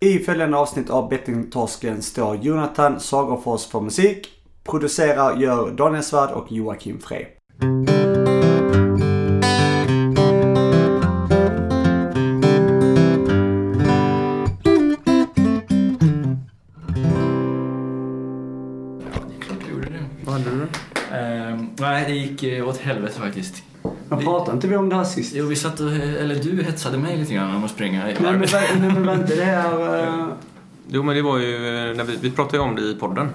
I följande avsnitt av Bettingtorsken står Jonathan Sagerfors för musik. Producerar gör Daniel Svärd och Joakim Frey. Vad hade du? Ehm, nej, det gick eh, åt helvete faktiskt. Men pratade inte vi om det här sist? Jo, vi satt och, eller du hetsade mig lite grann om att springa i Nej men, nej, men inte det här... eh, Jo, men det var ju... eh, När vi, vi pratade ju om det i podden.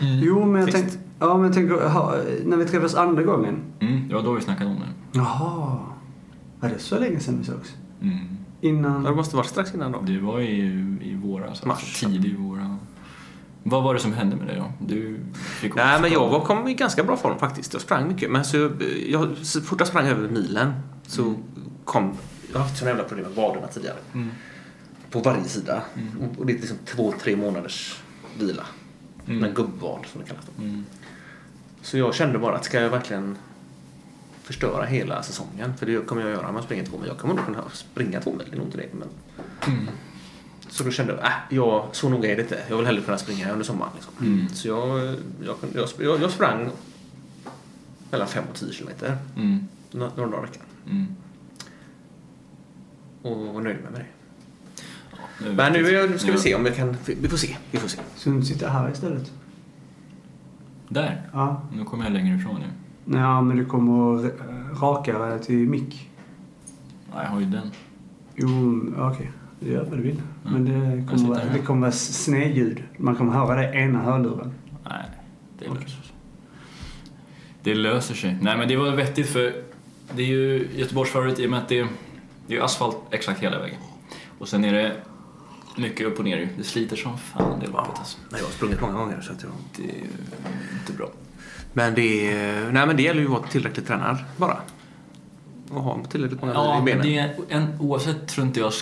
Mm. Jo men jag Sist. tänkte... Ja men jag tänker, ha, när vi träffades andra gången. Mm, det var då vi snackade om det. Jaha. Var det så länge sedan vi sågs? Mm. Innan... Det måste varit strax innan då. Det var i, i våras, Mars. tidig våras. Vad var det som hände med dig då? Du fick Nej, men jag var, kom i ganska bra form faktiskt. Jag sprang mycket. Men så, jag, så fort jag sprang över milen så kom... Jag har haft såna jävla problem med vaderna tidigare. Mm. På varje sida. Och, och det är liksom två, tre månaders vila. Mm. En gubbvad som det kallas. Då. Mm. Så jag kände bara att ska jag verkligen förstöra hela säsongen, för det kommer jag göra om jag springer två mil. Jag kommer nog kunna springa två mil, det är nog inte det. Men... Så då kände jag, äh, jag, så noga är det inte. Jag vill hellre kunna springa under sommaren. Liksom. Mm. Så jag, jag, jag, jag, jag sprang mellan 5 och 10 kilometer Mm. nå- några dagar i veckan. Mm. Och var nöjd med det. Men nu jag- ska vi se om vi kan... Vi får se. Vi får se. Så du sitter här istället? Där. Ja. Nu kommer jag längre ifrån nu. Ja men du kommer eh, rakare till mick. Ja, jag har ju den. Jo, okej. Det gör vad du vill. Men det kommer, vara, det kommer vara snedljud. Man kommer höra det ena hörluren. Nej, det löser sig. Det löser sig. Nej, men det var vettigt för det är ju Göteborgs favorit i och med att det, det är ju asfalt exakt hela vägen. Och sen är det mycket upp och ner. Det sliter som fan det loppet alltså. Nej, jag har sprungit många gånger så att jag... Det är inte bra. Men det, är- nej, men det gäller ju att vara tillräckligt tränad bara. Och ha tillräckligt många Ja, i benen. det är en, oavsett tror inte jag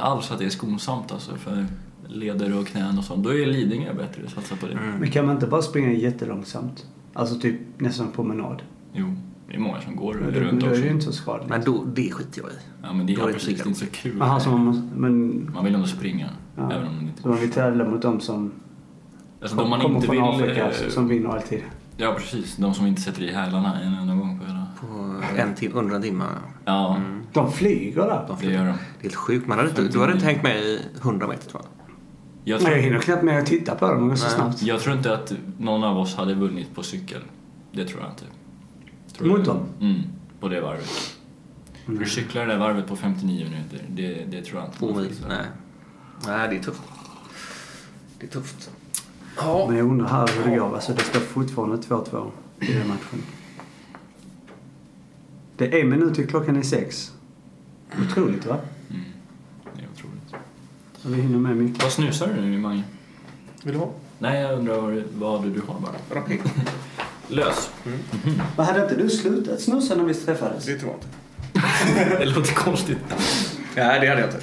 alls att det är skonsamt alltså för leder och knän och sånt. Då är Lidingö bättre att satsa på det. Mm. Men kan man inte bara springa jättelångsamt? Alltså typ nästan promenad. Jo, det är många som går Men då, runt då är också. det ju inte så skadligt. Men då, det skiter jag i. Ja, men det är är det precis det är inte så kul. Aha, så man, måste, men, Man vill ändå springa. Ja. Även om det inte så man vill tävla mot de som Alltså, de man kommer inte från vill... Afrika eh, som vinner alltid. Ja, precis. De som inte sätter i hälarna en enda gång en tim, under en timme. Ja, Mm. De flyger där. det gör de. Det är helt sjukt. Man hade inte, du hade inte hängt med i 100 meter tror jag. Jag Nej, jag tror, hinner knappt med att titta på dem. De så snabbt. jag tror inte att någon av oss hade vunnit på cykel. Det tror jag inte. Tror Mot dem? Mm, på det varvet. Mm. Du cyklar det där varvet på 59 minuter. Det, det tror jag inte. Mil. Nej. Nej, det är tufft. Det är tufft. Ja. Men jag undrar här hur det går. Alltså, det står fortfarande 2-2 i den matchen. Det är en minut till klockan är sex. Otroligt va? Mm, det är otroligt. Så vi hinner med mycket. Vad snusar du nu, Mange? Vill du ha? Nej, jag undrar vad, vad du har bara. Rapid. Lös. Men hade inte du slutat snusa när vi träffades? Det tror jag inte. det låter konstigt. Nej, det hade jag inte.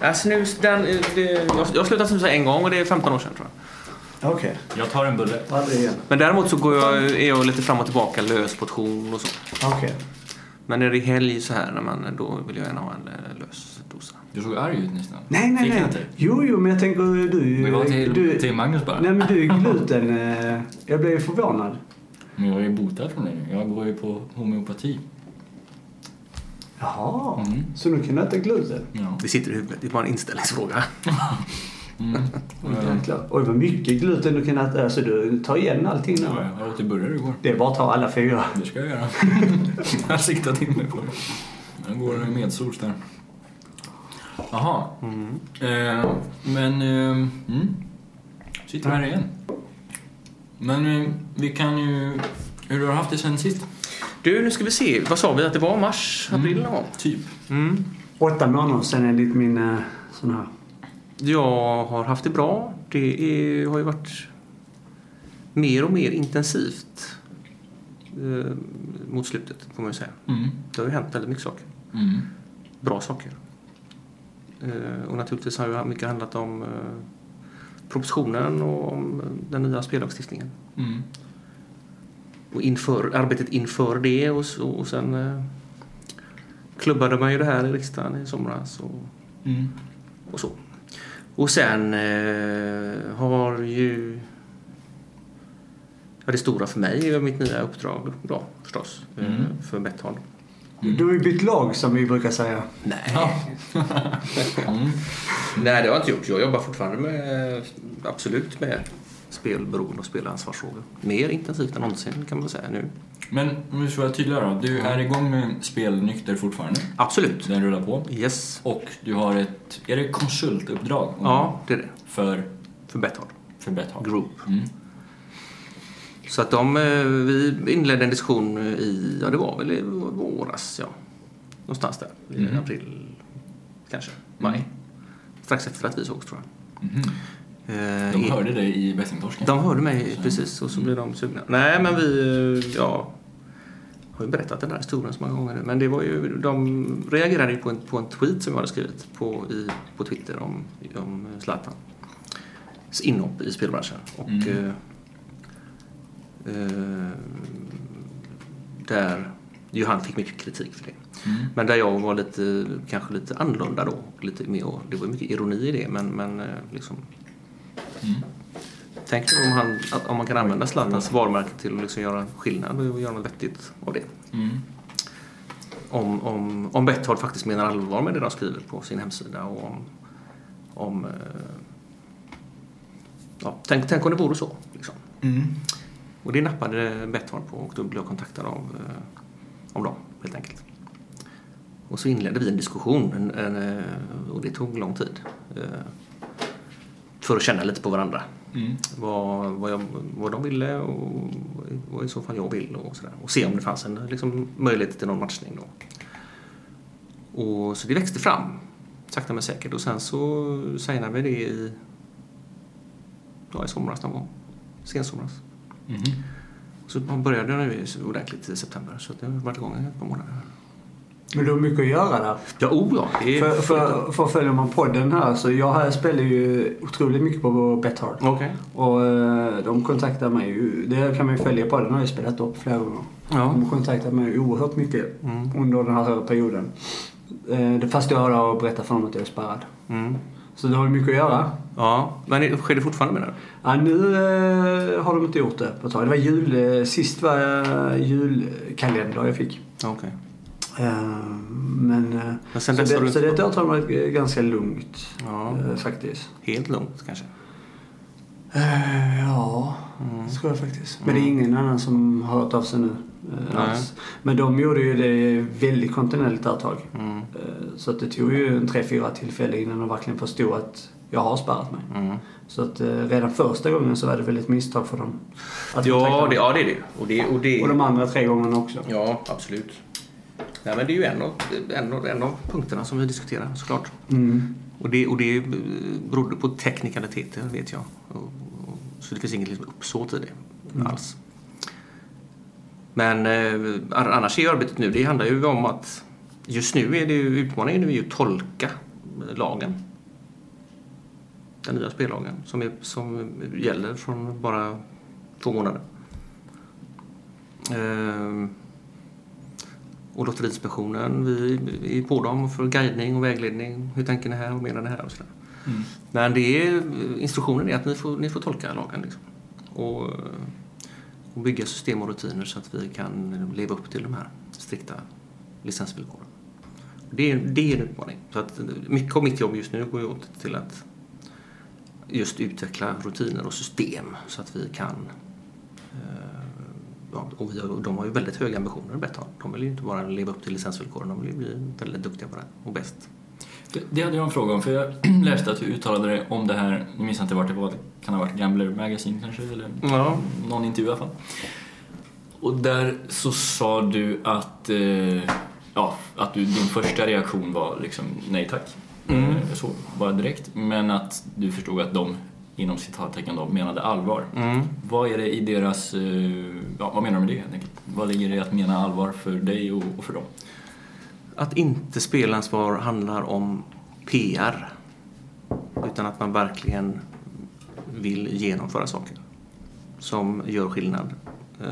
Ja, snus, den, det, jag, jag slutade snusa en gång och det är 15 år sedan tror jag. Okej. Jag tar en bulle. Men däremot så går jag, är jag lite fram och tillbaka, lös portion och så. Okej. Men när det är helg så här, när man, då vill jag gärna ha en eh, lös dosa. Du såg arg ut nästan. Nej, nej, Fick nej. jag inte? Jo, jo, men jag tänker du... Vi var till, du till Magnus bara. Nej, men du är gluten... eh, Jag blev förvånad. Men jag är ju botad från det nu. Jag går ju på homeopati. Jaha. Mm. Så nu kan du äta gluten? Ja. Det sitter i huvudet, det är bara en inställningsfråga. Mm. Oj, jäklar. Oj, vad mycket gluten du kan äta. Alltså, du tar igen allting nu. Ja, jag åt burgare igår. Det är bara att ta alla fyra. Det ska jag göra. jag har siktat in mig på det. Jag går medsols där. Jaha. Eh, men... Eh, mm. Sitter här igen. Men eh, vi kan ju... Hur har du haft det sen sist? Du, nu ska vi se. Vad sa vi att det var? Mars, april någon gång? Typ. Mm. Åtta månader sen enligt min eh, sån här. Jag har haft det bra. Det är, har ju varit mer och mer intensivt eh, mot slutet, får man ju säga. Mm. Det har ju hänt väldigt mycket saker. Mm. Bra saker. Eh, och naturligtvis har ju mycket handlat om eh, propositionen och om den nya spellagstiftningen. Mm. Och inför, arbetet inför det och, så- och sen eh, klubbade man ju det här i riksdagen i somras och, Mm. och så. Och sen eh, har ju... Ja, det stora för mig är mitt nya uppdrag då förstås. eh, Mm. För Betthard. Du har ju bytt lag som vi brukar säga. Nej. Ja. Mm. Nej, det har jag inte gjort. Jag jobbar fortfarande med, absolut med spelberoende och spelansvarsfrågor. Mer intensivt än någonsin kan man säga nu. Men om vi ska vara tydliga då. Du är igång med spelnykter fortfarande. Absolut. Den rullar på. Yes. Och du har ett, är det konsultuppdrag? Ja, det är det. För, För Betthard för Betthard? Group. Mm. Så att de, eh, vi inledde en diskussion i, ja det var väl i våras, ja. Någonstans där. I Mm. april, kanske. Maj. Strax efter att vi sågs tror jag. Mhm. Eh, De hörde dig i Bästingtorsken? De hörde mig precis och så blev de sugna. Nej men vi, eh, ja, har ju berättat den här historien så många gånger nu. Men det var ju, de reagerade ju på en, på en tweet som jag hade skrivit på, i, på Twitter om, om Zlatan. Inhopp i spelbranschen. Och Mm. eh, eh, där ju han fick mycket kritik för det. Mm. Men där jag var lite, kanske lite annorlunda då. Lite mer, det var mycket ironi i det men, men liksom Mm. Tänk om, han, att, om man kan använda Zlatans varumärke till att liksom göra skillnad och göra något vettigt av det. Mm. Om, om, om Betthard faktiskt menar allvar med det de skriver på sin hemsida och om... om eh, ja, tänk, tänk om det vore så. Liksom. Mm. Och det nappade Betthard på och då blev jag kontaktad av, eh, av dem helt enkelt. Och så inledde vi en diskussion en, en, eh, och det tog lång tid. För att känna lite på varandra. Mm. vad, vad, jag, vad de ville och vad i så fall jag vill och sådär. Och se om det fanns en liksom, möjlighet till någon matchning då. Och, så det växte fram sakta men säkert och sen så signade vi det i, ja, i somras någon gång. Sensomras. Mhm. Så man började nu ordentligt i september så det har varit igång ett par månader. Men du har mycket att göra där. Ja, oh ja. För, för, för följer man podden här så jag här spelar ju otroligt mycket på Bethard. Okej. Och eh, de kontaktar mig ju. Det kan man ju följa på. Den har jag spelat upp flera gånger. Ja. De kontaktar mig oerhört mycket Mm. under den här perioden. Eh, Det första jag har att berätta för dem att jag är spärrad. Mm. Så det har mycket att göra. Ja, men sker det fortfarande menar du? Ja, nu eh, har de inte gjort det på ett tag. Det var jul, eh, sist var julkalender jag fick. Okej. Eh, men eh, Men sen så, det, du så detta har varit eh, ganska lugnt Ja, eh, faktiskt. helt lugnt kanske. Eh, ja, Mm. det tror jag faktiskt. Men det är ingen annan som har hört av sig nu. eh, alls. Men de gjorde ju det väldigt kontinuerligt där ett tag. Mm. Eh, Så att det tog ju en tre, fyra tillfällen innan de verkligen förstod att jag har spärrat mig. Mm. Så att eh, redan första gången så var det väl ett misstag för dem. Ja, det, ja, det är det. Och det, och det Och de andra tre gångerna också. Ja, absolut. Nej, men det är ju en av, en, av, en av punkterna som vi diskuterar såklart. Mm. Och det, och det eh, berodde på teknikaliteter vet jag. Och, och, så det finns inget liksom uppsåt i det Mm. alls. Men eh, annars är ju arbetet nu, det handlar ju om att just nu är det ju, utmaningen är ju att tolka lagen. Den nya spellagen som, är, som gäller från bara två månader. Ehm, och Lotteriinspektionen, vi är på dem för guidning och vägledning. Hur tänker ni här? Vad menar ni här? Och. Mm. Men det är, instruktionen är att ni får, ni får tolka lagen. Liksom. Och, och bygga system och rutiner så att vi kan leva upp till de här strikta licensvillkoren. Det är, det är en utmaning. Så att mycket av mitt jobb just nu går ju åt till att just utveckla rutiner och system så att vi kan Ja, och vi de har ju väldigt höga ambitioner, Betthard. De vill ju inte bara leva upp till licensvillkoren, de vill ju bli väldigt duktiga på det och bäst. Det, det hade jag en fråga om, för jag läste att du uttalade dig om det här, nu minns jag inte vart det var, det kan ha varit Gambler Magazine kanske, eller Ja. någon intervju i alla fall. Och där så sa du att, eh, ja, att du, din första reaktion var liksom nej tack. Mm. Eh, Så, bara direkt. Men att du förstod att de, inom citattecken då, menade allvar. Mm. Vad är det i deras, eh, ja, vad menar de med det helt enkelt? Vad ligger det i att mena allvar för dig och, och för dem? Att inte spelansvar handlar om PR. Utan att man verkligen vill genomföra saker som gör skillnad. Eh,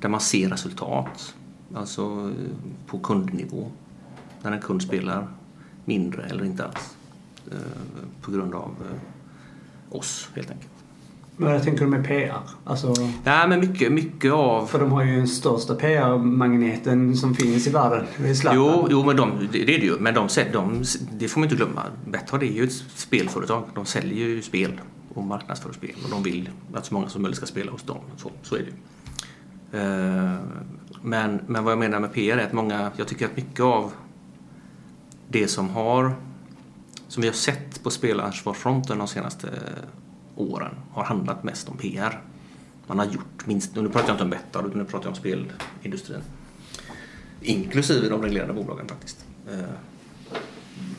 Där man ser resultat. Alltså eh, på kundnivå. När en kund spelar mindre eller inte alls. På grund av oss helt enkelt. Men jag tänker med PR. Alltså, Nej men mycket, mycket av... för de har ju den största PR-magneten som finns i världen. Jo, jo men de, det är det ju. Men de, de, det får man inte glömma. Betthard är ju ett spelföretag. De säljer ju spel och marknadsför spel. Och de vill att så många som möjligt ska spela hos dem. Så, så är det ju. Eh, Men, men vad jag menar med PR är att många, jag tycker att mycket av det som har som vi har sett på spelansvarsfronten de senaste åren har handlat mest om PR. Man har gjort minst, nu pratar jag inte om Betthard utan nu pratar jag om spelindustrin. Inklusive de reglerade bolagen faktiskt. Eh,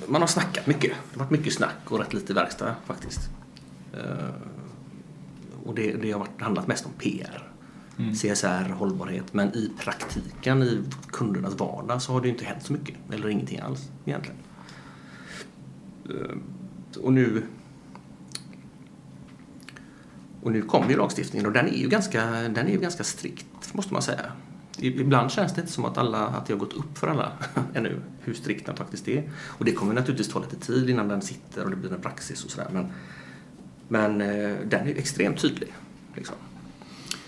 Man har snackat mycket. Det har varit mycket snack och rätt lite verkstad faktiskt. Eh, Och det, det har varit, handlat mest om PR. CSR, hållbarhet. Men i praktiken, i kundernas vardag så har det ju inte hänt så mycket. Eller ingenting alls egentligen. Eh, och nu och nu kommer ju lagstiftningen och den är ju ganska, den är ju ganska strikt måste man säga. Ibland känns det inte som att, alla, att det har gått upp för alla ännu hur strikt den faktiskt är. Och det kommer naturligtvis ta lite tid innan den sitter och det blir en praxis och sådär. Men, men eh, den är ju extremt tydlig. Liksom.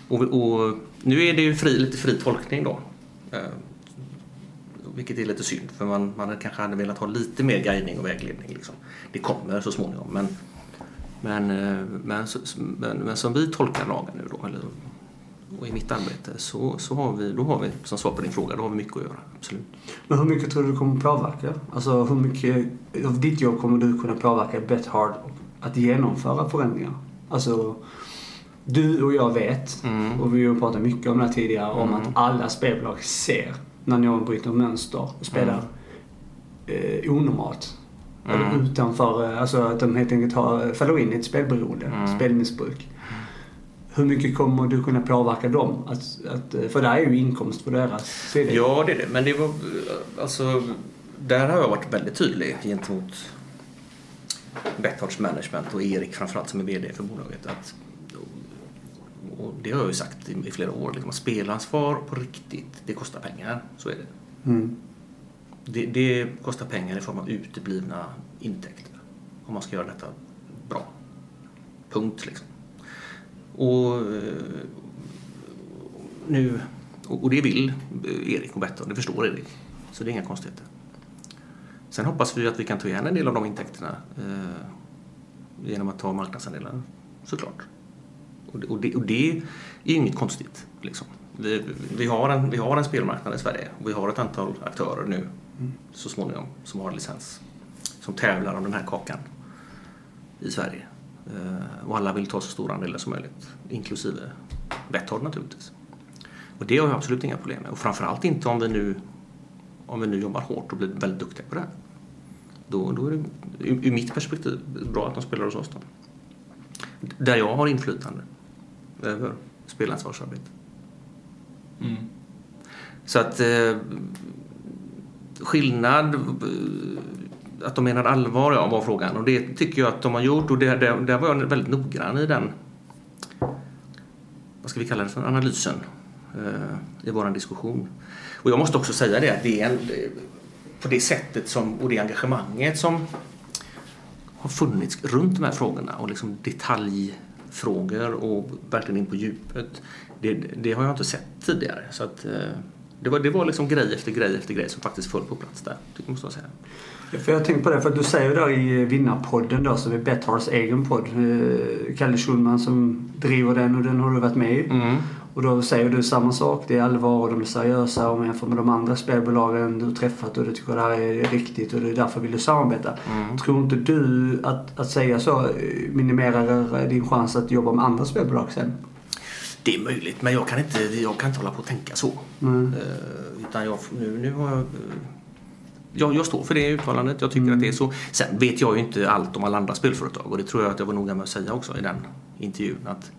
Och, och nu är det ju fri, lite fri tolkning då. Eh, vilket är lite synd för man, man kanske hade velat ha lite mer guidning och vägledning. Liksom. Det kommer så småningom. Men, men, eh, men, men, men som vi tolkar lagen nu då, eller, och i mitt arbete, så, så har vi, då har vi, som svar på din fråga, då har vi mycket att göra. Absolut. Men hur mycket tror du kommer påverka? Alltså hur mycket av ditt jobb kommer du kunna påverka Bethard att genomföra förändringar? Alltså, du och jag vet, Mm. och vi har pratat mycket om det här tidigare, om att alla spelbolag ser när någon bryter mönster och spelar eh, onormalt. Eller Mm. utanför, eh, alltså att de helt enkelt har, faller in i ett spelberoende, Mm. spelmissbruk. Hur mycket kommer du kunna påverka dem? Att, att, eh, för det här är ju inkomst på deras sida. Ja, det är det. Men det var, alltså, där har jag varit väldigt tydlig gentemot Bethards management och Erik framförallt som är VD för bolaget. Att, och det har jag ju sagt i, i flera år. Liksom, att spelansvar på riktigt, det kostar pengar. Så är det. Mm. Det, det kostar pengar i form av uteblivna intäkter. Om man ska göra detta bra. Punkt liksom. Och eh, nu, och det vill eh, Erik och Betton, det förstår Erik. Så det är inga konstigheter. Sen hoppas vi att vi kan ta igen en del av de intäkterna eh, genom att ta marknadsandelar, såklart. Och det, och det, är ju inget konstigt. Liksom. Vi, vi, har en, vi har en spelmarknad i Sverige och vi har ett antal aktörer nu så småningom som har licens som tävlar om den här kakan i Sverige. Eh, och alla vill ta så stora andelar som möjligt, inklusive Betthard naturligtvis. Och det har jag absolut inga problem med. Och framförallt inte om vi nu, om vi nu jobbar hårt och blir väldigt duktiga på det här. Då, då är det ur, ur mitt perspektiv bra att de spelar hos oss. Då. Där jag har inflytande över spelansvarsarbetet. Mm. Så att eh, skillnad, att de menar allvar, ja, var frågan. Och det tycker jag att de har gjort och det, det, där var jag väldigt noggrann i den, vad ska vi kalla det för, analysen eh, i vår diskussion. Och jag måste också säga det att det är en, eh, på det sättet som, och det engagemanget som har funnits runt de här frågorna och liksom detaljfrågor och verkligen in på djupet. Det, det har jag inte sett tidigare. Så att, eh, det, var, det var liksom grej efter grej efter grej som faktiskt föll på plats där, måste jag säga. För jag tänkte på det, för du säger där i Vinnarpodden då, som är Bethards egen podd. eh, Kalle Schulman som driver den och den har du varit med i. Mm. Och då säger du samma sak. Det är allvar och de är seriösa om jämför med de andra spelbolagen du har träffat och du tycker det här är riktigt och det är därför vill du samarbeta. Mm. Tror inte du att, att säga så minimerar din chans att jobba med andra spelbolag sen? Det är möjligt, men jag kan inte, jag kan inte hålla på att tänka så. Mm. Eh, utan jag, nu, nu har jag, eh, jag... Jag står för det uttalandet. Jag tycker att det är så. Sen vet jag ju inte allt om alla andra spelföretag och det tror jag att jag var noga med att säga också i den intervjun. Att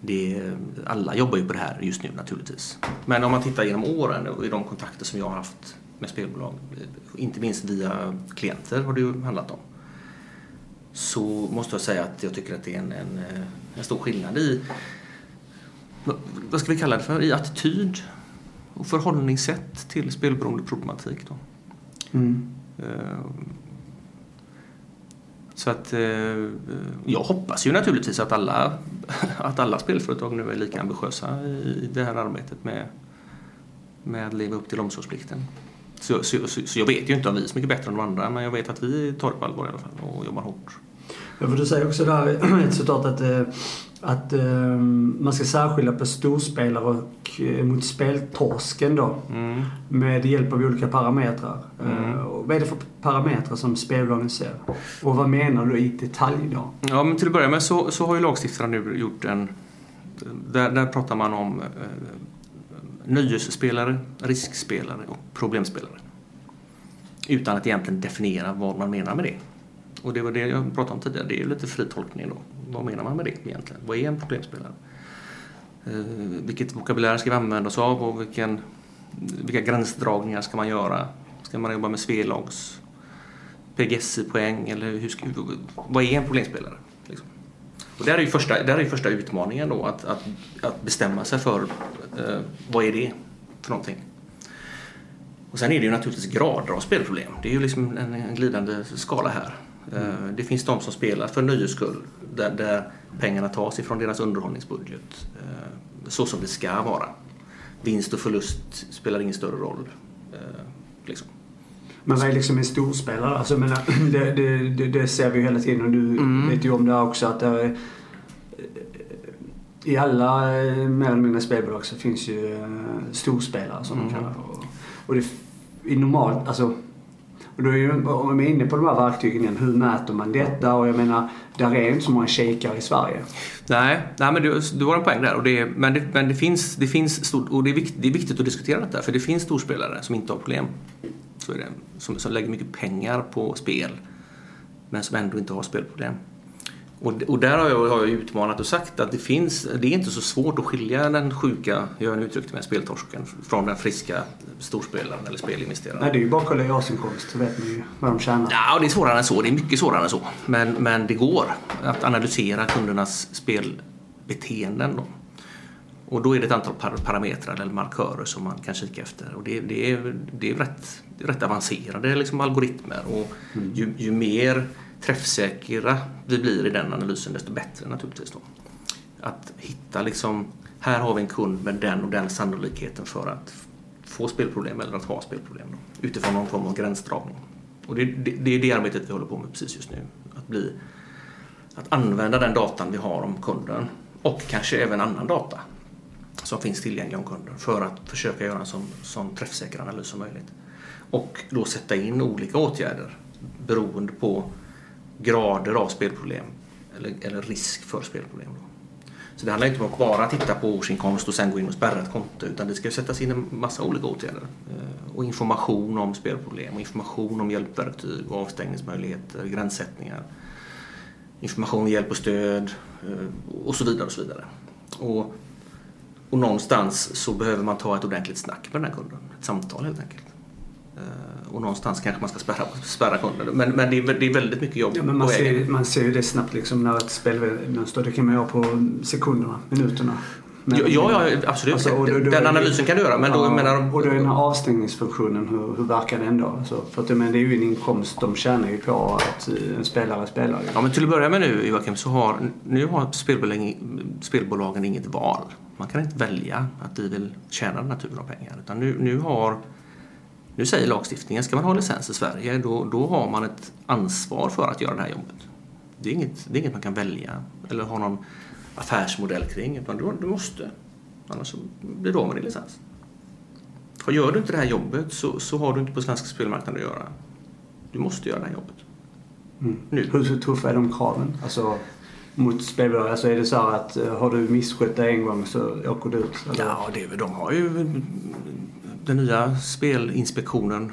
det, alla jobbar ju på det här just nu naturligtvis. Men om man tittar genom åren och i de kontakter som jag har haft med spelbolag, inte minst via klienter har det ju handlat om. Så måste jag säga att jag tycker att det är en, en, en stor skillnad i vad- ska vi kalla det för? I attityd och förhållningssätt till spelberoende problematik. Då. Mm. Eh, så att eh, jag hoppas ju naturligtvis att alla, att alla spelföretag nu är lika ambitiösa i det här arbetet med, med att leva upp till omsorgsplikten. Så, så, så, så jag vet ju inte om vi är så mycket bättre än de andra men jag vet att vi tar det på allvar i alla fall och jobbar hårt. Ja, för du säger också där ett citat att, eh, att eh, man ska särskilja på storspelare och eh, mot speltorsken då. Mm. Med hjälp av olika parametrar. Mm. Eh, och vad är det för parametrar som spelbolagen ser? Och vad menar du i detalj då? Ja, men till att börja med så, så har ju lagstiftarna nu gjort en... Där, där pratar man om eh, nöjesspelare, riskspelare och problemspelare. Utan att egentligen definiera vad man menar med det. Och det var det jag pratade om tidigare, det är ju lite fri tolkning då. Vad menar man med det egentligen? Vad är en problemspelare? Eh, vilket vokabulär ska vi använda oss av och vilken, vilka gränsdragningar ska man göra? Ska man jobba med Svelags PGSI-poäng eller hur ska, vad är en problemspelare? Liksom? Och där är ju första, där är ju första utmaningen då att, att, att bestämma sig för eh, vad är det för någonting. Och sen är det ju naturligtvis grader av spelproblem. Det är ju liksom en, en glidande skala här. Eh, det finns de som spelar för nöjes skull där, där pengarna tas ifrån deras underhållningsbudget. Eh, så som det ska vara. Vinst och förlust spelar ingen större roll. Eh, liksom. Men vad är liksom en storspelare? Alltså, menar, det, det, det, ser vi ju hela tiden och du Mm. vet ju om det också att det i alla mer eller mindre spelbolag så finns ju storspelare som Mm. kallar det. Och, och det är normalt, alltså och då är ju, om man är inne på de här verktygen igen, hur mäter man detta? Och jag menar, där är ju inte så många kikare i Sverige. Nej, nej men du, du har en poäng där. Och det, men det, men det finns, det finns stort, och det är, viktigt, det är viktigt att diskutera detta för det finns storspelare som inte har problem. Så är det, som, som lägger mycket pengar på spel men som ändå inte har spelproblem. Och, och där har jag, har jag utmanat och sagt att det finns, det är inte så svårt att skilja den sjuka, jag uttryckte med speltorsken, från den friska storspelaren eller spelinvesteraren. Nej, det är ju bara att kolla i årsinkomst så vet man ju vad de tjänar. Ja, det är svårare än så. Det är mycket svårare än så. Men, men det går att analysera kundernas spelbeteenden. Då. Och då är det ett antal par parametrar eller markörer som man kan kika efter. Och det, det är, det är rätt, rätt avancerade liksom, algoritmer. Och ju, ju mer träffsäkra vi blir i den analysen desto bättre naturligtvis. Då. Att hitta liksom, här har vi en kund med den och den sannolikheten för att få spelproblem eller att ha spelproblem. Då, utifrån någon form av gränsdragning. Och det, det, det är det arbetet vi håller på med precis just nu. Att, bli, att använda den datan vi har om kunden och kanske även annan data som finns tillgänglig om kunden för att försöka göra en sån, sån träffsäker analys som möjligt. Och då sätta in olika åtgärder beroende på grader av spelproblem eller, eller risk för spelproblem. Då. Så det handlar inte om att bara titta på årsinkomst och sen gå in och spärra ett konto utan det ska sättas in en massa olika åtgärder. Eh, och information om spelproblem och information om hjälpverktyg och avstängningsmöjligheter, gränssättningar. Information, hjälp och stöd eh, och så vidare. Och så vidare. Och, och någonstans så behöver man ta ett ordentligt snack med den här kunden. Ett samtal helt enkelt. Eh, och någonstans kanske man ska spärra, spärra kunden. Men, men det, är, det är väldigt mycket jobb Ja, men man, ser, man ser ju det snabbt liksom när ett spelmönster, det kan man göra på sekunderna, minuterna. Men- Ja, ja, absolut. Alltså, och då- då- den analysen kan du göra. Men då, Ja, menar, och då är den här avstängningsfunktionen, hur, hur verkar den då? Alltså, för att, men det är ju en inkomst, de tjänar ju på att eh, en spelare spelar. Ja, men till att börja med nu Joakim, så har, nu har spelbolagen, spelbolagen inget val. Man kan inte välja att vi vill tjäna den här typen av pengar. Utan nu, nu, har, nu säger lagstiftningen, ska man ha licens i Sverige då, då har man ett ansvar för att göra det här jobbet. Det är inget, det är inget man kan välja eller ha någon affärsmodell kring. Utan du, du måste. Annars blir du av med din licens. Och gör du inte det här jobbet så, så har du inte på svenska spelmarknaden att göra. Du måste göra det här jobbet. Mm. Nu. Hur, hur tuffa är de kraven? Alltså mot spelbolag? Alltså är det så att eh, har du misskött dig en gång så åker du ut? Eller? Ja, det, de har ju... Den nya spelinspektionen,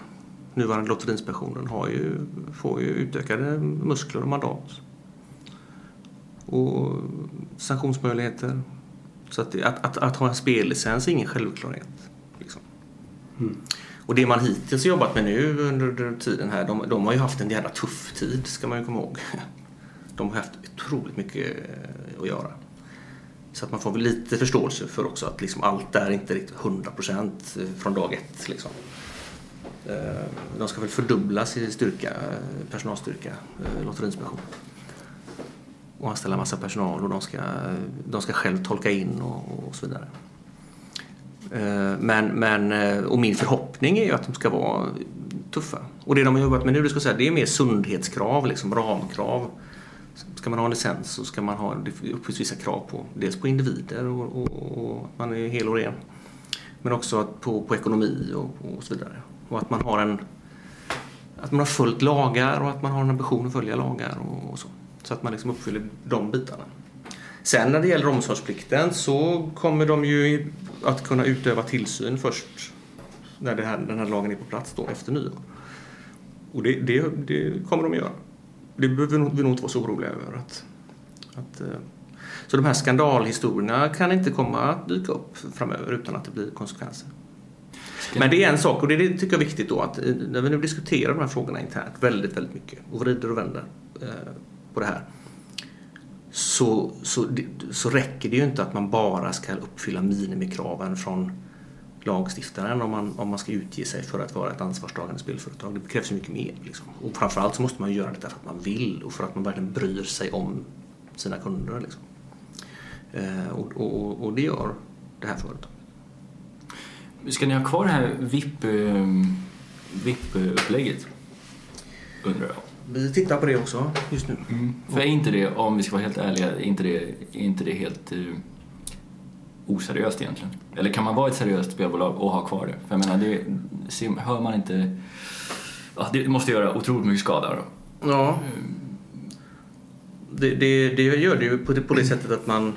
nuvarande Lotteriinspektionen, har ju, får ju utökade muskler och mandat. Och sanktionsmöjligheter. Så att, att, att, att ha en spellicens är ingen självklarhet. Liksom. Mm. Och det man hittills jobbat med nu under tiden här, de, de har ju haft en jävla tuff tid, ska man ju komma ihåg. De har haft otroligt mycket att göra. Så att man får väl lite förståelse för också att liksom allt är inte riktigt 100% från dag ett. Liksom. Eh, de ska väl fördubbla sin styrka, personalstyrka, eh, Lotteriinspektionen. Och anställa massa personal och de ska, de ska själv tolka in och, och så vidare. Eh, men, men, och min förhoppning är ju att de ska vara tuffa. Och det de har jobbat med nu, det, ska säga, det är mer sundhetskrav, liksom ramkrav. Ska man ha en licens så ska man ha, det uppfylls vissa krav på, dels på individer och, och, och att man är hel och ren. Men också att på, på ekonomi och, och så vidare. Och att man har en att man har följt lagar och att man har en ambition att följa lagar och, och så. Så att man liksom uppfyller de bitarna. Sen när det gäller omsorgsplikten så kommer de ju att kunna utöva tillsyn först när det här, den här lagen är på plats då efter nyår. Och det, det, det kommer de att göra. Det behöver vi nog- inte vara så oroliga över. Att, att, eh, så de här skandalhistorierna kan inte komma att dyka upp framöver utan att det blir konsekvenser. Men det är en sak och det, tycker jag är viktigt då att eh, när vi nu diskuterar de här frågorna internt väldigt, väldigt mycket och vrider och vänder eh, på det här så, så, så räcker det ju inte att man bara ska uppfylla minimikraven från lagstiftaren om man, om man ska utge sig för att vara ett ansvarstagande spelföretag. Det krävs ju mycket mer. Liksom. Och framförallt så måste man göra det för att man vill och för att man verkligen bryr sig om sina kunder. Liksom. Eh, och, och, och det gör det här företaget. Ska ni ha kvar det här VIP, eh, VIP-upplägget? Undrar jag. Vi tittar på det också just nu. För är inte det, om vi ska vara helt ärliga, är inte det, är inte det helt eh, oseriöst egentligen? Eller kan man vara ett seriöst spelbolag och ha kvar det? För jag menar, det hör man inte... Ja, det måste göra otroligt mycket skada då. Ja. Det, det, det gör det ju på det, på det sättet att man...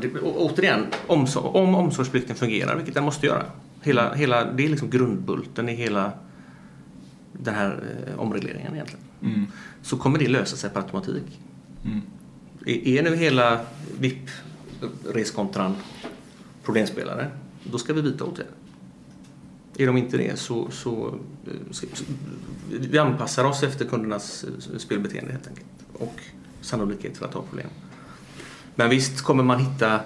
Det, återigen, omsorg, om omsorgsplikten fungerar, vilket den måste göra. Hela, hela, det är liksom grundbulten i hela den här eh, omregleringen egentligen. Mm. Så kommer det lösa sig per automatik. Mm. Är, är nu hela VIP-reskontran problemspelare, då ska vi vidta åtgärder. Är de inte det så, så, så vi anpassar oss efter kundernas eh, spelbeteende helt enkelt. Och sannolikhet för att ha problem. Men visst kommer man hitta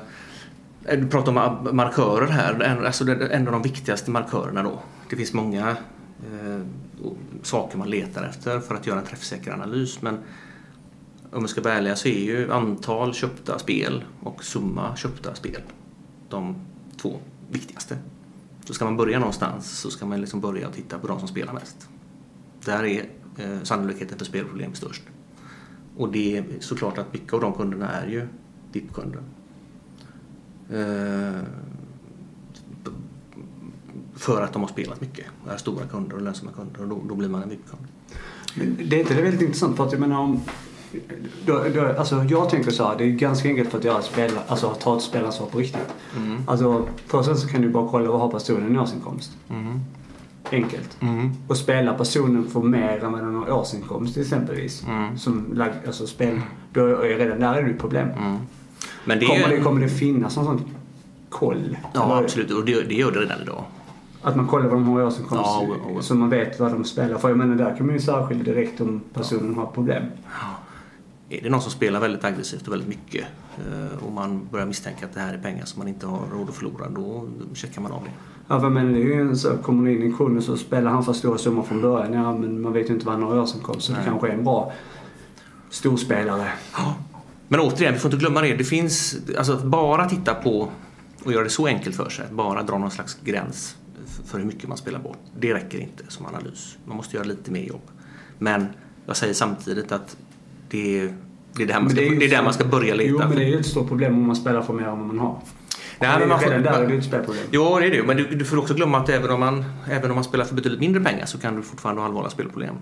eh, du pratar om markörer här. En- Alltså det- en av de viktigaste markörerna då. Det finns många eh, saker man letar efter för att göra en träffsäker analys. Men om vi ska vara ärliga så är ju antal köpta spel och summa köpta spel de två viktigaste. Så ska man börja någonstans så ska man liksom börja och titta på de som spelar mest. Där är eh, sannolikheten för spelproblem störst. Och det är såklart att mycket av de kunderna är ju dip-kunder. Eh, för att de har spelat mycket. och Är stora kunder och lönsamma kunder och då, då blir man en VIP-kund. Det är inte det väldigt intressant för att jag menar om... Då, då, alltså jag tänker så här, det är ganska enkelt för att göra spel, alltså att ta ett spelansvar på riktigt. Mm. Alltså först så kan du bara kolla vad har personen i årsinkomst. Mm. Enkelt. Mm. Och spelar personen för mer än vad den har årsinkomst exempelvis. Mm. Som alltså spel, då är redan där är det ett problem. Mm. Men det Kommer, är det, kommer det finnas någon sån koll? Ja, Eller absolut. Och det, det gör det redan idag. Att man kollar vad de har i årsinkomst Ja, så man vet vad de spelar. För jag menar där kan man ju särskilja direkt om personen har problem. Är det någon som spelar väldigt aggressivt och väldigt mycket eh, och man börjar misstänka att det här är pengar som man inte har råd att förlora, då checkar man av det. Ja, jag menar det en så kommer det in en kund och så spelar han för stora summor från början. Ja, men man vet ju inte vad han har i årsinkomst. Så det Nej. kanske är en bra storspelare. Men återigen, vi får inte glömma det. Det finns, alltså att bara titta på och göra det så enkelt för sig, att bara dra någon slags gräns för hur mycket man spelar bort. Det räcker inte som analys. Man måste göra lite mer jobb. Men jag säger samtidigt att det är, det är, där, man ska, det ju är där man ska börja leta. Jo, men det är ju ett stort problem om man spelar för mer än vad man har. Nej, men man får- Redan där är det ett spelproblem. Jo, det är det ju. Men du, du får också glömma att även om, man, även om man spelar för betydligt mindre pengar så kan du fortfarande ha allvarliga spelproblem.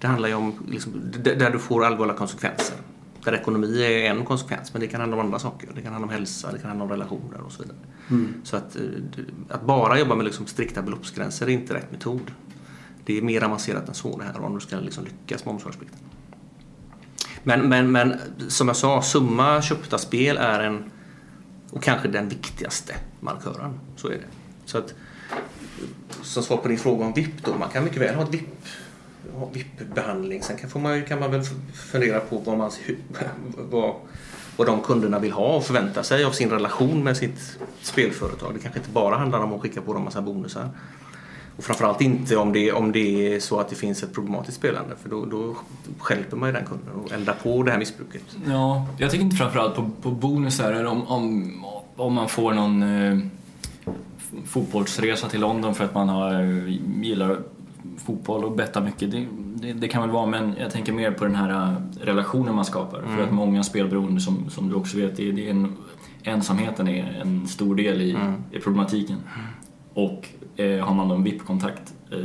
Det handlar ju om liksom, där du får allvarliga konsekvenser. Där ekonomi är en konsekvens, men det kan handla om andra saker. Det kan handla om hälsa, det kan handla om relationer och så vidare. Mm. Så att, eh, att bara jobba med liksom strikta beloppsgränser är inte rätt metod. Det är mer avancerat än så det här om du ska liksom lyckas med omsorgsplikten. Men, men, men som jag sa, summa köpta spel är en och kanske den viktigaste markören. Så är det. Så att, som svar på din fråga om VIP då, man kan mycket väl ha ett VIP VIP-behandling. Sen kan, får man, kan man väl fundera på vad, man, vad, vad de kunderna vill ha och förväntar sig av sin relation med sitt spelföretag. Det kanske inte bara handlar om att skicka på dem massa bonusar. Och framförallt inte om det, om det är så att det finns ett problematiskt spelande för då, då stjälper man ju den kunden och eldar på det här missbruket. Ja, jag tänker inte framförallt på, på bonusar eller om, om, om man får någon eh, fotbollsresa till London för att man har, gillar fotboll och bettar mycket. Det, det, det, kan väl vara, men jag tänker mer på den här eh, relationen man skapar. Mm. För att många spelberoende, som, som du också vet, det, det är en, ensamheten är en stor del i, mm. i problematiken. Och eh, har man en VIP-kontakt eh,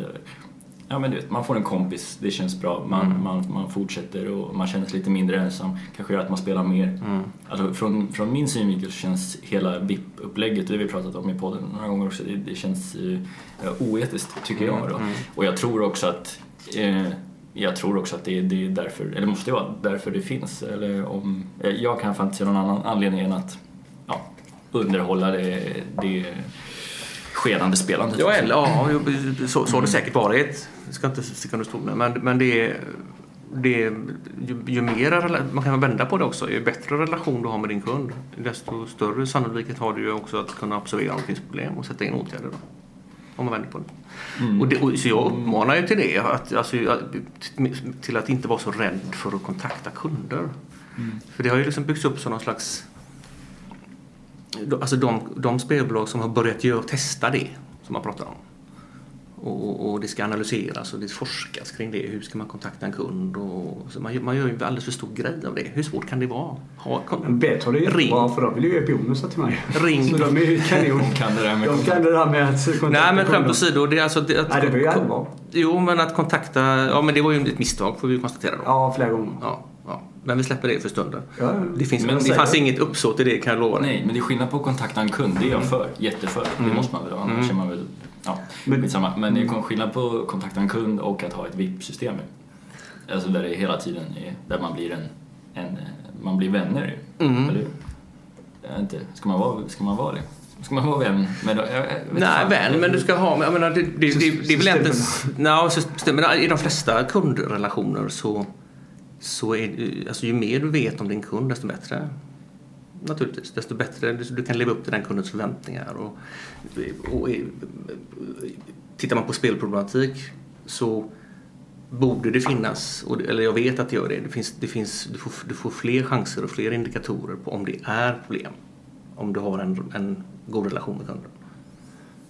Ja men du vet, man får en kompis, det känns bra, man, mm. man, man fortsätter och man känner sig lite mindre ensam. Kanske gör att man spelar mer. Mm. Alltså från, från min synvinkel känns hela VIP-upplägget, det har vi pratat om i podden några gånger också, det, det känns uh, oetiskt tycker jag. Då. Mm. Och jag tror också att uh, jag tror också att det, det är därför, eller måste vara därför det finns. Eller om, jag kan fan inte se någon annan anledning än att ja, underhålla det, det skenande spelandet. Ja, eller, ja så, så har det säkert varit. Jag ska inte sticka under stol med. Men, men det är, det är, ju, ju mer, man kan vända på det också, ju bättre relation du har med din kund desto större sannolikhet har du ju också att kunna observera om det finns problem och sätta in åtgärder. Då, om man vänder på det. Mm. Och det och, så jag uppmanar ju till det, att, alltså, till att inte vara så rädd för att kontakta kunder. Mm. För det har ju liksom byggts upp som någon slags alltså de, de spelbolag som har börjat göra, testa det som man pratar om. Och, och, det ska analyseras och det forskas kring det. Hur ska man kontakta en kund? Och, så man, man gör ju alldeles för stor grej av det. Hur svårt kan det vara? Ha, kon- Bet har det jättebra för de vill ju ge bonusar till mig. Ring. Så de är ju kanon. de kan det där med, de kan det där med att kontakta Nej men skämt åsido. Det, är alltså, det, att, Nej, det var ju allvar. Jo men att kontakta, ja men det var ju ett misstag får vi konstatera då. Ja, flera gånger. Ja. Ja, men vi släpper det för stunden. Ja, det, finns, men det fanns inget uppsåt i det kan jag lova. Nej, men det är skillnad på att kontakta en kund. Det är jag mm. för. Jätteför. Mm. Det måste man väl. Annars mm. man väl... Ja, men, samma. men det är skillnad på att kontakta en kund och att ha ett VIP-system. Alltså där det hela tiden är, där man blir en, en man blir vänner mm. Eller jag inte, ska man vara, ska man vara det? Ska man vara vän med jag Nej, vän, men du ska ha... Jag menar, det, det, det, det är väl egentligen... Nej, I de flesta kundrelationer så så är, alltså, ju mer du vet om din kund desto bättre. Naturligtvis. Desto bättre du kan leva upp till den kundens förväntningar. Och, och, tittar man på spelproblematik så borde det finnas, eller jag vet att det gör det, det, finns, det finns, du, får, du får fler chanser och fler indikatorer på om det är problem. Om du har en, en god relation med kunden.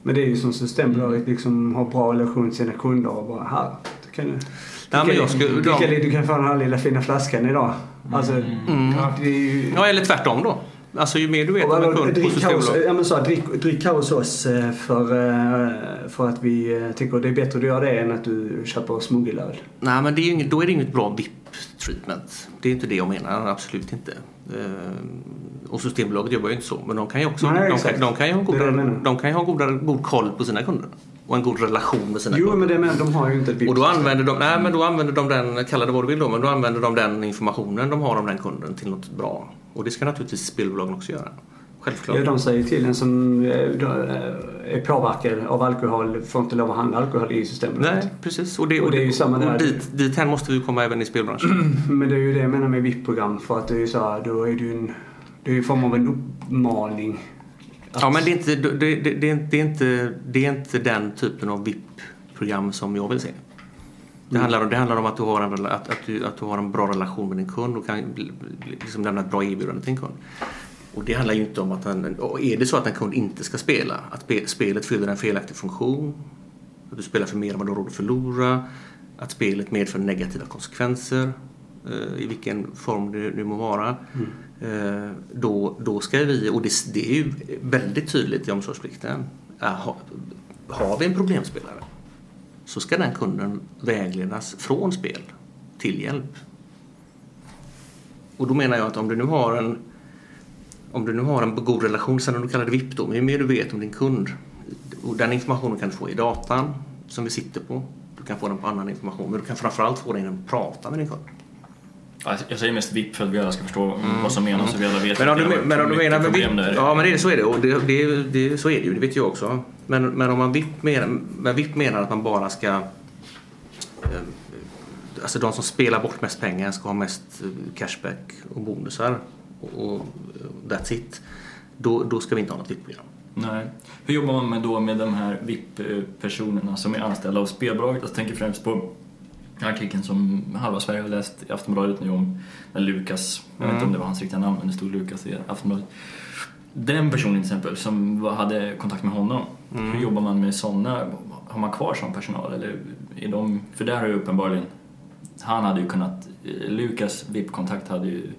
Men det är ju som Systembolaget liksom har bra relation till sina kunder och bara här, kan du Nej, men jag skulle, du, kan, du kan få den här lilla fina flaskan idag. Alltså, mm. ja, ju... ja, eller tvärtom då. Alltså ju mer du vet om en kund på Systembolaget. Ja men så, drick, drick kaos oss eh, för, eh, för att vi eh, tycker det är bättre att du gör det än att du köper smuggelöl. Nej men det är inget, då är det inget bra VIP-treatment. Det är inte det jag menar, absolut inte. Och Systembolaget jobbar ju inte så. Men de kan ju också Nej, de, kan, de kan ju ha, goda, de kan ju ha goda, god koll på sina kunder och en god relation med sina Jo, kunder. men, det, men de har ju inte ett Och då använder de, nej, men då använder de den, kalla det vad du vill då, men då använder de den informationen de har om den kunden till något bra. Och det ska naturligtvis spelbolagen också göra. Självklart. Ja, de säger till en som eh, är påverkad av alkohol får inte lov att handla alkohol i systemet. Nej, precis. Och det, och det är ju samma där. Och dit, dit här måste vi komma även i spelbranschen. Men det är ju det jag menar med VIP-program. För att det är ju så här, då är det ju en, det är ju form av en uppmaning Ja, men det är, inte, det, det, det, är inte, det är inte den typen av VIP-program som jag vill se. Det, handlar, om, det handlar om att du, har en, att, att, du, att du har en bra relation med din kund och kan liksom lämna ett bra erbjudande till din kund. Och det handlar ju inte om att en, är det så att en kund inte ska spela, att spelet fyller en felaktig funktion, att du spelar för mer än vad du har råd att förlora, att spelet medför negativa konsekvenser i vilken form det nu må vara. Mm. Eh, då, då ska vi, och det, det är ju väldigt tydligt i omsorgsplikten, har, har vi en problemspelare så ska den kunden vägledas från spel till hjälp. Och då menar jag att om du nu har en om du nu har en god relation, sen om du kallar det VIP då, men ju mer du vet om din kund och den informationen kan du få i datan som vi sitter på. Du kan få den på annan information, men du kan framförallt få den genom att prata med din kund. Jag säger mest VIP för att vi alla ska förstå mm. vad som menas och vi alla vet men om du, men om du menar med VIP, Ja men det, så är det och det, det, det, så är det ju, det vet jag också. Men, men om man VIP menar, med VIP menar att man bara ska eh, Alltså de som spelar bort mest pengar ska ha mest eh, cashback och bonusar. och, och that's it. Då, då ska vi inte ha något VIP-program. Nej. Hur jobbar man med då med de här VIP-personerna som är anställda av spelbolaget? Jag tänker främst på artikeln som halva Sverige har läst i Aftonbladet nu om när Lukas, jag vet inte om det var hans riktiga namn men det stod Lukas i Aftonbladet. Den personen till exempel som hade kontakt med honom, hur jobbar man med sådana? Har man kvar sån personal eller är de, för där har ju uppenbarligen, han hade ju kunnat, eh, Lukas VIP-kontakt hade ju,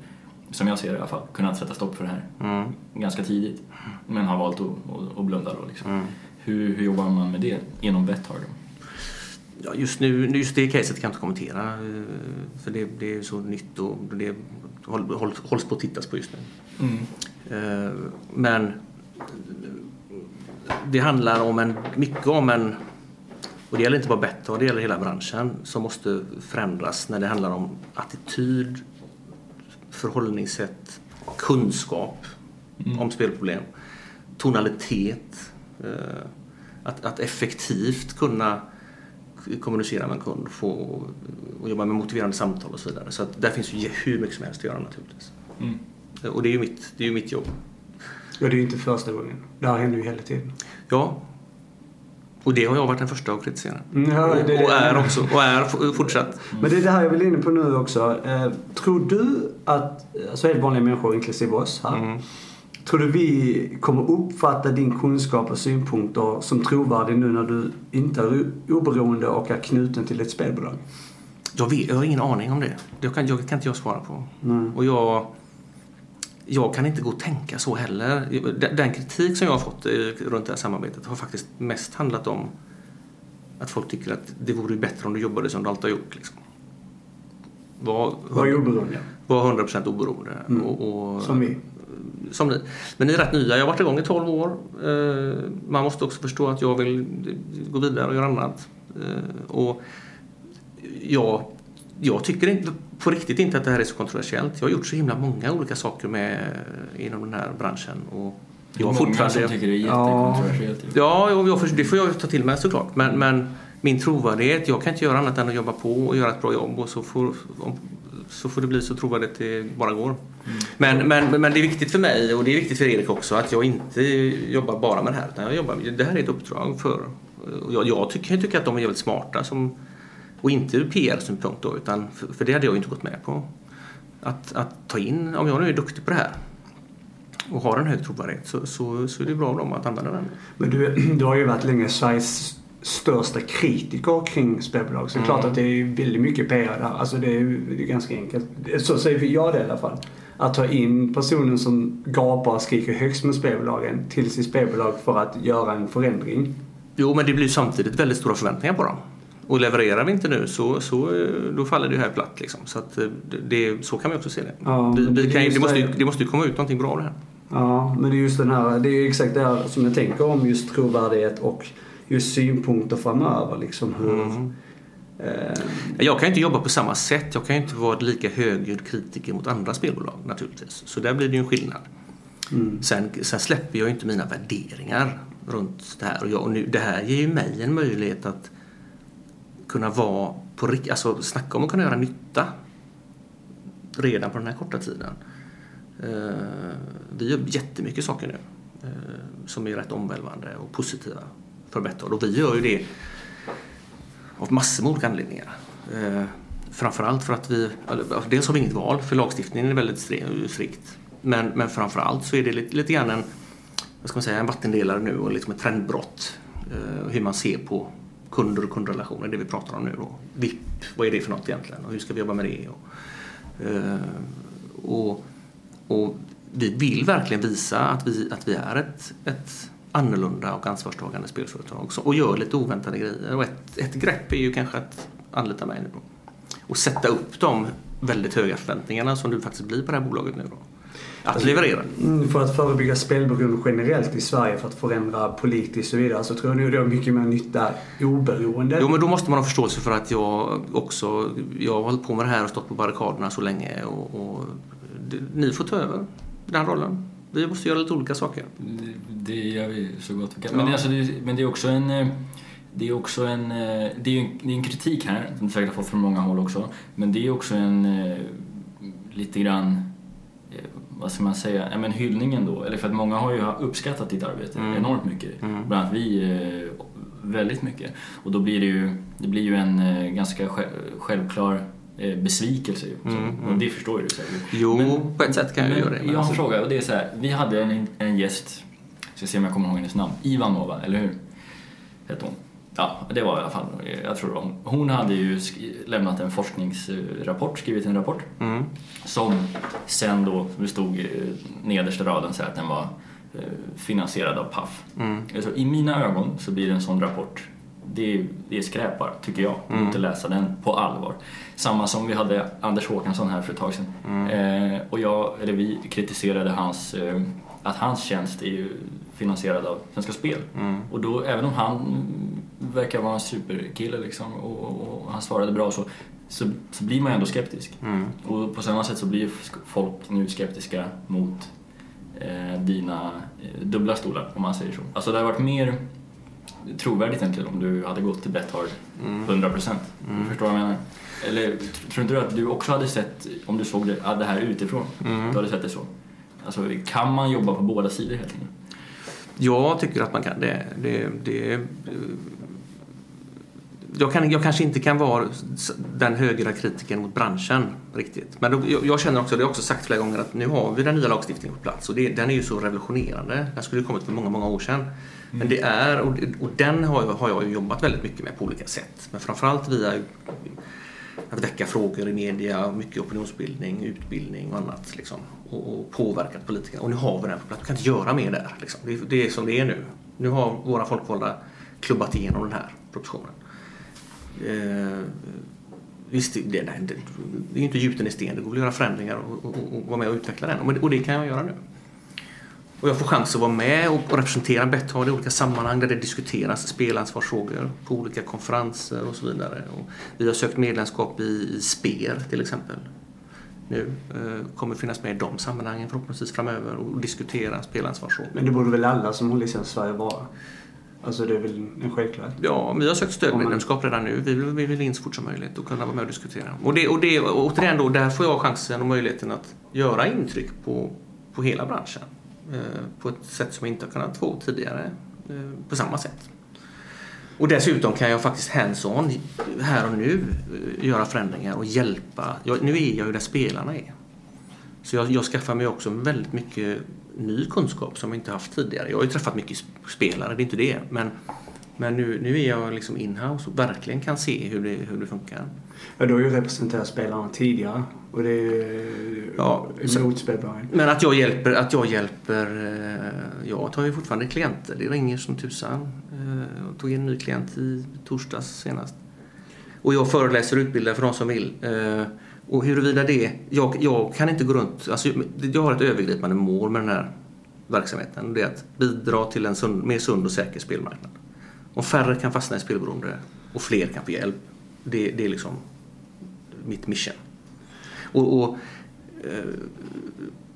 som jag ser det i alla fall, kunnat sätta stopp för det här Mm. ganska tidigt. Men har valt att, att, att blunda då liksom. Mm. Hur, hur jobbar man med det inom Betthard? Ja, just nu, just det caset kan jag inte kommentera eh, för det, det är så nytt och det håll- håll- hålls på att tittas på just nu. Eh, Men det handlar om en, mycket om en, och det gäller inte bara Betthard, det gäller hela branschen, som måste förändras när det handlar om attityd, förhållningssätt, kunskap om spelproblem, tonalitet, eh, att, att effektivt kunna kommunicera med en kund få, och jobba med motiverande samtal och så vidare. Så att där finns ju hur mycket som helst att göra naturligtvis. Mm. Och det är ju mitt, det är ju mitt jobb. Ja, det är ju inte första gången. Det här händer ju hela tiden. Ja. Och det har jag varit den första att kritisera. Mm, ja, och, och är också. Och är fortsatt. Men det är det här jag vill inne på nu också. Eh, tror du att, alltså helt vanliga människor inklusive oss här. Mm. Tror du vi kommer uppfatta din kunskap och synpunkter som trovärdig nu när du inte är oberoende och är knuten till ett spelbolag? Jag, vet, jag har ingen aning om det. Det kan, jag, kan inte jag svara på. Mm. Och jag, jag kan inte gå och tänka så heller. Den, kritik som jag har fått eh, runt det här samarbetet har faktiskt mest handlat om att folk tycker att det vore bättre om du jobbade som du alltid har gjort. Liksom. Var, Var oberoende. var 100% oberoende. Mm. Och, och, Som vi. Som ni. Men ni är rätt nya. Jag har varit igång i 12 år. Eh, Man måste också förstå att jag vill gå vidare och göra annat. Eh, Och jag, jag tycker inte, på riktigt inte att det här är så kontroversiellt. Jag har gjort så himla många olika saker med, inom den här branschen. Och Det är jag många som tycker det är Ja. jättekontroversiellt. ju. Ja, jag, jag, det får jag ta till mig såklart. Men, men min trovärdighet, jag kan inte göra annat än att jobba på och göra ett bra jobb och så får, om, så får det bli så trovärdigt det bara går. Men, men, men det är viktigt för mig och det är viktigt för Erik också att jag inte jobbar bara med det här. Utan jag jobbar, det här är ett uppdrag för... Jag, jag tycker, jag tycker att de är jävligt smarta som, och inte ur PR-synpunkt då, utan för, för det hade jag inte gått med på. Att, att ta in, om jag nu är duktig på det här och har en hög trovärdighet så, så, så är det bra av dem att använda den. Men du, du har ju varit länge Sveriges största kritiker kring spelbolag. Så det är klart att det är väldigt mycket PR där. Alltså det är, det är ganska enkelt. Så säger jag det i alla fall. Att ta in personen som gapar och skriker högst med spelbolagen till sitt spelbolag för att göra en förändring. Jo, men det blir samtidigt väldigt stora förväntningar på dem. Och levererar vi inte nu så, så då faller det här platt. Liksom. Så, att, eh, det, det, så kan ju också se det. Ja, vi, det vi är kan, det, måste ju, det. det måste ju komma ut någonting bra av det här. Ja, men det är just den här, det är ju exakt det här som jag tänker om just trovärdighet och just synpunkter framöver. Liksom hur... Mm. Eh, Jag kan inte jobba på samma sätt. Jag kan inte vara lika högljudd kritiker mot andra spelbolag naturligtvis. Så där blir det ju en skillnad. mm. Sen, sen släpper jag ju inte mina värderingar runt det här. Och, jag, och nu, det här ger ju mig en möjlighet att kunna vara på riktigt, alltså snacka om att kunna göra nytta redan på den här korta tiden. Eh, vi gör jättemycket saker nu eh, som är rätt omvälvande och positiva för Och vi gör ju det av massor med olika anledningar. Eh, framförallt för att vi, dels har vi inget val för lagstiftningen är väldigt strikt. Men, men framförallt så är det lite, lite grann en, vad ska man säga, en vattendelare nu och liksom ett trendbrott. Eh, hur man ser på kunder och kundrelationer, det vi pratar om nu då. VIP, vad är det för något egentligen och hur ska vi jobba med det? Och, eh, och, och vi vill verkligen visa att vi, att vi är ett, ett annorlunda och ansvarstagande spelföretag och gör lite oväntade grejer. Och ett, ett grepp är ju kanske att anlita mig nu då. Och sätta upp de väldigt höga förväntningarna som du faktiskt blir på det här bolaget nu då. Att leverera. Mm, För att förebygga spelberoende generellt i Sverige, för att förändra politiskt och så vidare, så tror jag nog det har mycket mer nytta oberoende. Jo men då måste man ha förståelse för att jag också, jag har hållit på med det här och stått på barrikaderna så länge och, och det, ni får ta över den rollen. Vi måste göra lite olika saker. Det, det gör vi så gott vi kan. Men, det, alltså, det, men det är också en... eh, Det är också en... eh, Det är en, det är en kritik här, som du säkert har fått från många håll också. Men det är också en... eh, Lite grann... vad ska man säga, ja, men hyllningen då. Eller för att många har ju uppskattat ditt arbete enormt mycket. Bland annat vi väldigt mycket. Och då blir det ju, det blir ju en ganska sj- självklar besvikelse. ju. Så, Och det förstår ju du säkert. Jo, Men- på ett sätt kan jag Men göra det. men jag har en alltså- fråga och det är så här. Vi hade en, en gäst, ska se om jag kommer ihåg hennes namn, Ivanova, eller hur? Hette hon. Ja, det var i alla fall, jag tror det var hon. Hon hade ju lämnat en forskningsrapport, skrivit en rapport. Mm. Som sen då, det stod eh, nedersta raden så här att den var eh, finansierad av Paf. Mm. Alltså, I mina ögon så blir en sån rapport, det är, det är skräp bara, tycker jag. Mm. Inte läsa den på allvar. Samma som vi hade Anders Håkansson här för ett tag sedan. Mm. Eh, och jag, eller vi kritiserade hans, eh, att hans tjänst är ju finansierad av Svenska Spel. Mm. Och då, även om han verkar vara en superkille liksom, och, och, och han svarade bra så, så, så blir man ändå skeptisk. Mm. Och på samma sätt så blir folk nu skeptiska mot eh, dina eh, dubbla stolar, om man säger så. Alltså det hade varit mer trovärdigt egentligen om du hade gått till Betthard 100%. Du förstår vad jag menar? Eller tr- tror inte du att du också hade sett, om du såg det, det här utifrån, du hade sett det så? Alltså kan man jobba på båda sidor helt enkelt? Jag tycker att man kan det. det, det jag, kan, jag kanske inte kan vara den högra kritiken mot branschen riktigt. Men då, jag, jag känner också, det har jag också sagt flera gånger, att nu har vi den nya lagstiftningen på plats och det, den är ju så revolutionerande. Den skulle ju kommit för många, många år sedan. Men det är, och, och den har jag, har jag jobbat väldigt mycket med på olika sätt. Men framförallt via att väcka frågor i media, mycket opinionsbildning, utbildning och annat. Liksom, och, och påverkat politikerna. Och nu har vi den på plats. Vi kan inte göra mer där. Liksom. Det, är- det är som det är nu. Nu har våra folkvalda klubbat igenom den här propositionen. Eh, visst, det, det, det, det är ju inte gjuten i sten. Det går väl att göra förändringar och, och, och, och vara med och utveckla den. Och, det- och det kan jag göra nu. Och jag får chans att vara med och, representera Betthard i olika sammanhang där det diskuteras spelansvarsfrågor på olika konferenser och så vidare. Och vi har sökt medlemskap i, i SPER till exempel. Nu eh, kommer finnas med i de sammanhangen förhoppningsvis framöver och diskutera spelansvarsfrågor. Men det borde väl alla som har licens i Sverige vara? Alltså det är väl en självklarhet? Ja, vi har sökt stödmedlemskap redan nu. Vi vill, vi vill in så fort som möjligt och kunna vara med och diskutera. Och, det, och, det, och återigen då, där får jag chansen och möjligheten att göra intryck på, på hela branschen. Eh, på ett sätt som jag inte har kunnat få tidigare eh, på samma sätt. Och dessutom kan jag faktiskt hands-on här och nu eh, göra förändringar och hjälpa. Jag, nu är jag ju där spelarna är. Så jag, jag skaffar mig också väldigt mycket ny kunskap som jag inte haft tidigare. Jag har ju träffat mycket spelare, det är inte det. Men, men nu, nu är jag liksom in-house och verkligen kan se hur det, hur det funkar. Ja, du har ju representerat spelarna tidigare och det är Ja, spelbolagen. Men att jag hjälper, att jag hjälper, eh, jag tar ju fortfarande klienter. Det ringer som tusan. Eh, Jag tog in en ny klient i torsdags senast. Och jag föreläser och utbildar för de som vill. Eh, Och huruvida det, jag, jag kan inte gå runt, alltså jag har ett övergripande mål med den här verksamheten. Det är att bidra till en sund, mer sund och säker spelmarknad. Om färre kan fastna i spelberoende och fler kan få hjälp. Det, det är liksom mitt mission. Och, och eh,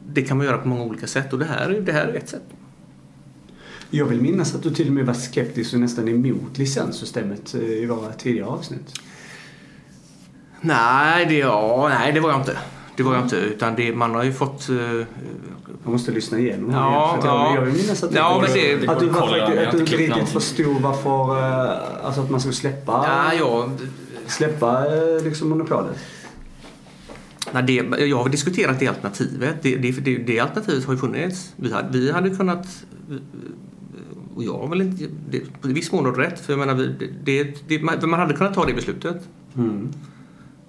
det kan man göra på många olika sätt och det här, är- det här är ett sätt. Jag vill minnas att du till och med var skeptisk och nästan emot licenssystemet eh, i våra tidigare avsnitt. Nej, det, ja, nej, det var jag inte. Det var jag inte. Utan det, man har ju fått... eh, Jag måste lyssna igenom Ja, jag, ja. jag vill minnas att, Ja, men det- att du, var kolla. faktiskt, att du riktigt förstod varför, eh, alltså att man skulle släppa, ja, ja, släppa eh, liksom monopolet. nej, det, jag har diskuterat det alternativet. Det, det, det, det alternativet har ju funnits. Vi hade, vi hade kunnat... Och jag har väl inte... Det, I viss mån rätt. För jag menar, vi, det, det, man, man hade kunnat ta det beslutet. Mm.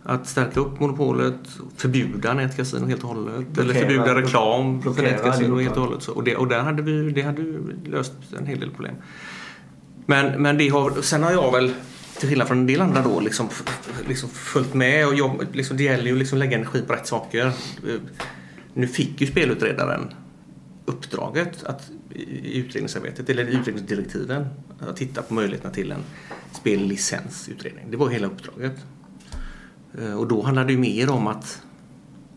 Att stärka upp monopolet, förbjuda nätkasino helt och hållet. eller Blockera- förbjuda reklam för nätkasino helt och hållet. Och, det, och där hade vi det hade löst en hel del problem. Men, men det har, sen har jag väl, till skillnad från en del andra då, liksom, liksom följt med. Och jobb, liksom, det gäller ju liksom att lägga energi på rätt saker. Eh, Nu fick ju spelutredaren uppdraget att i utredningsarbetet, eller i utredningsdirektiven, att titta på möjligheterna till en spellicensutredning. Det var hela uppdraget. Eh, och då handlar det ju mer om att,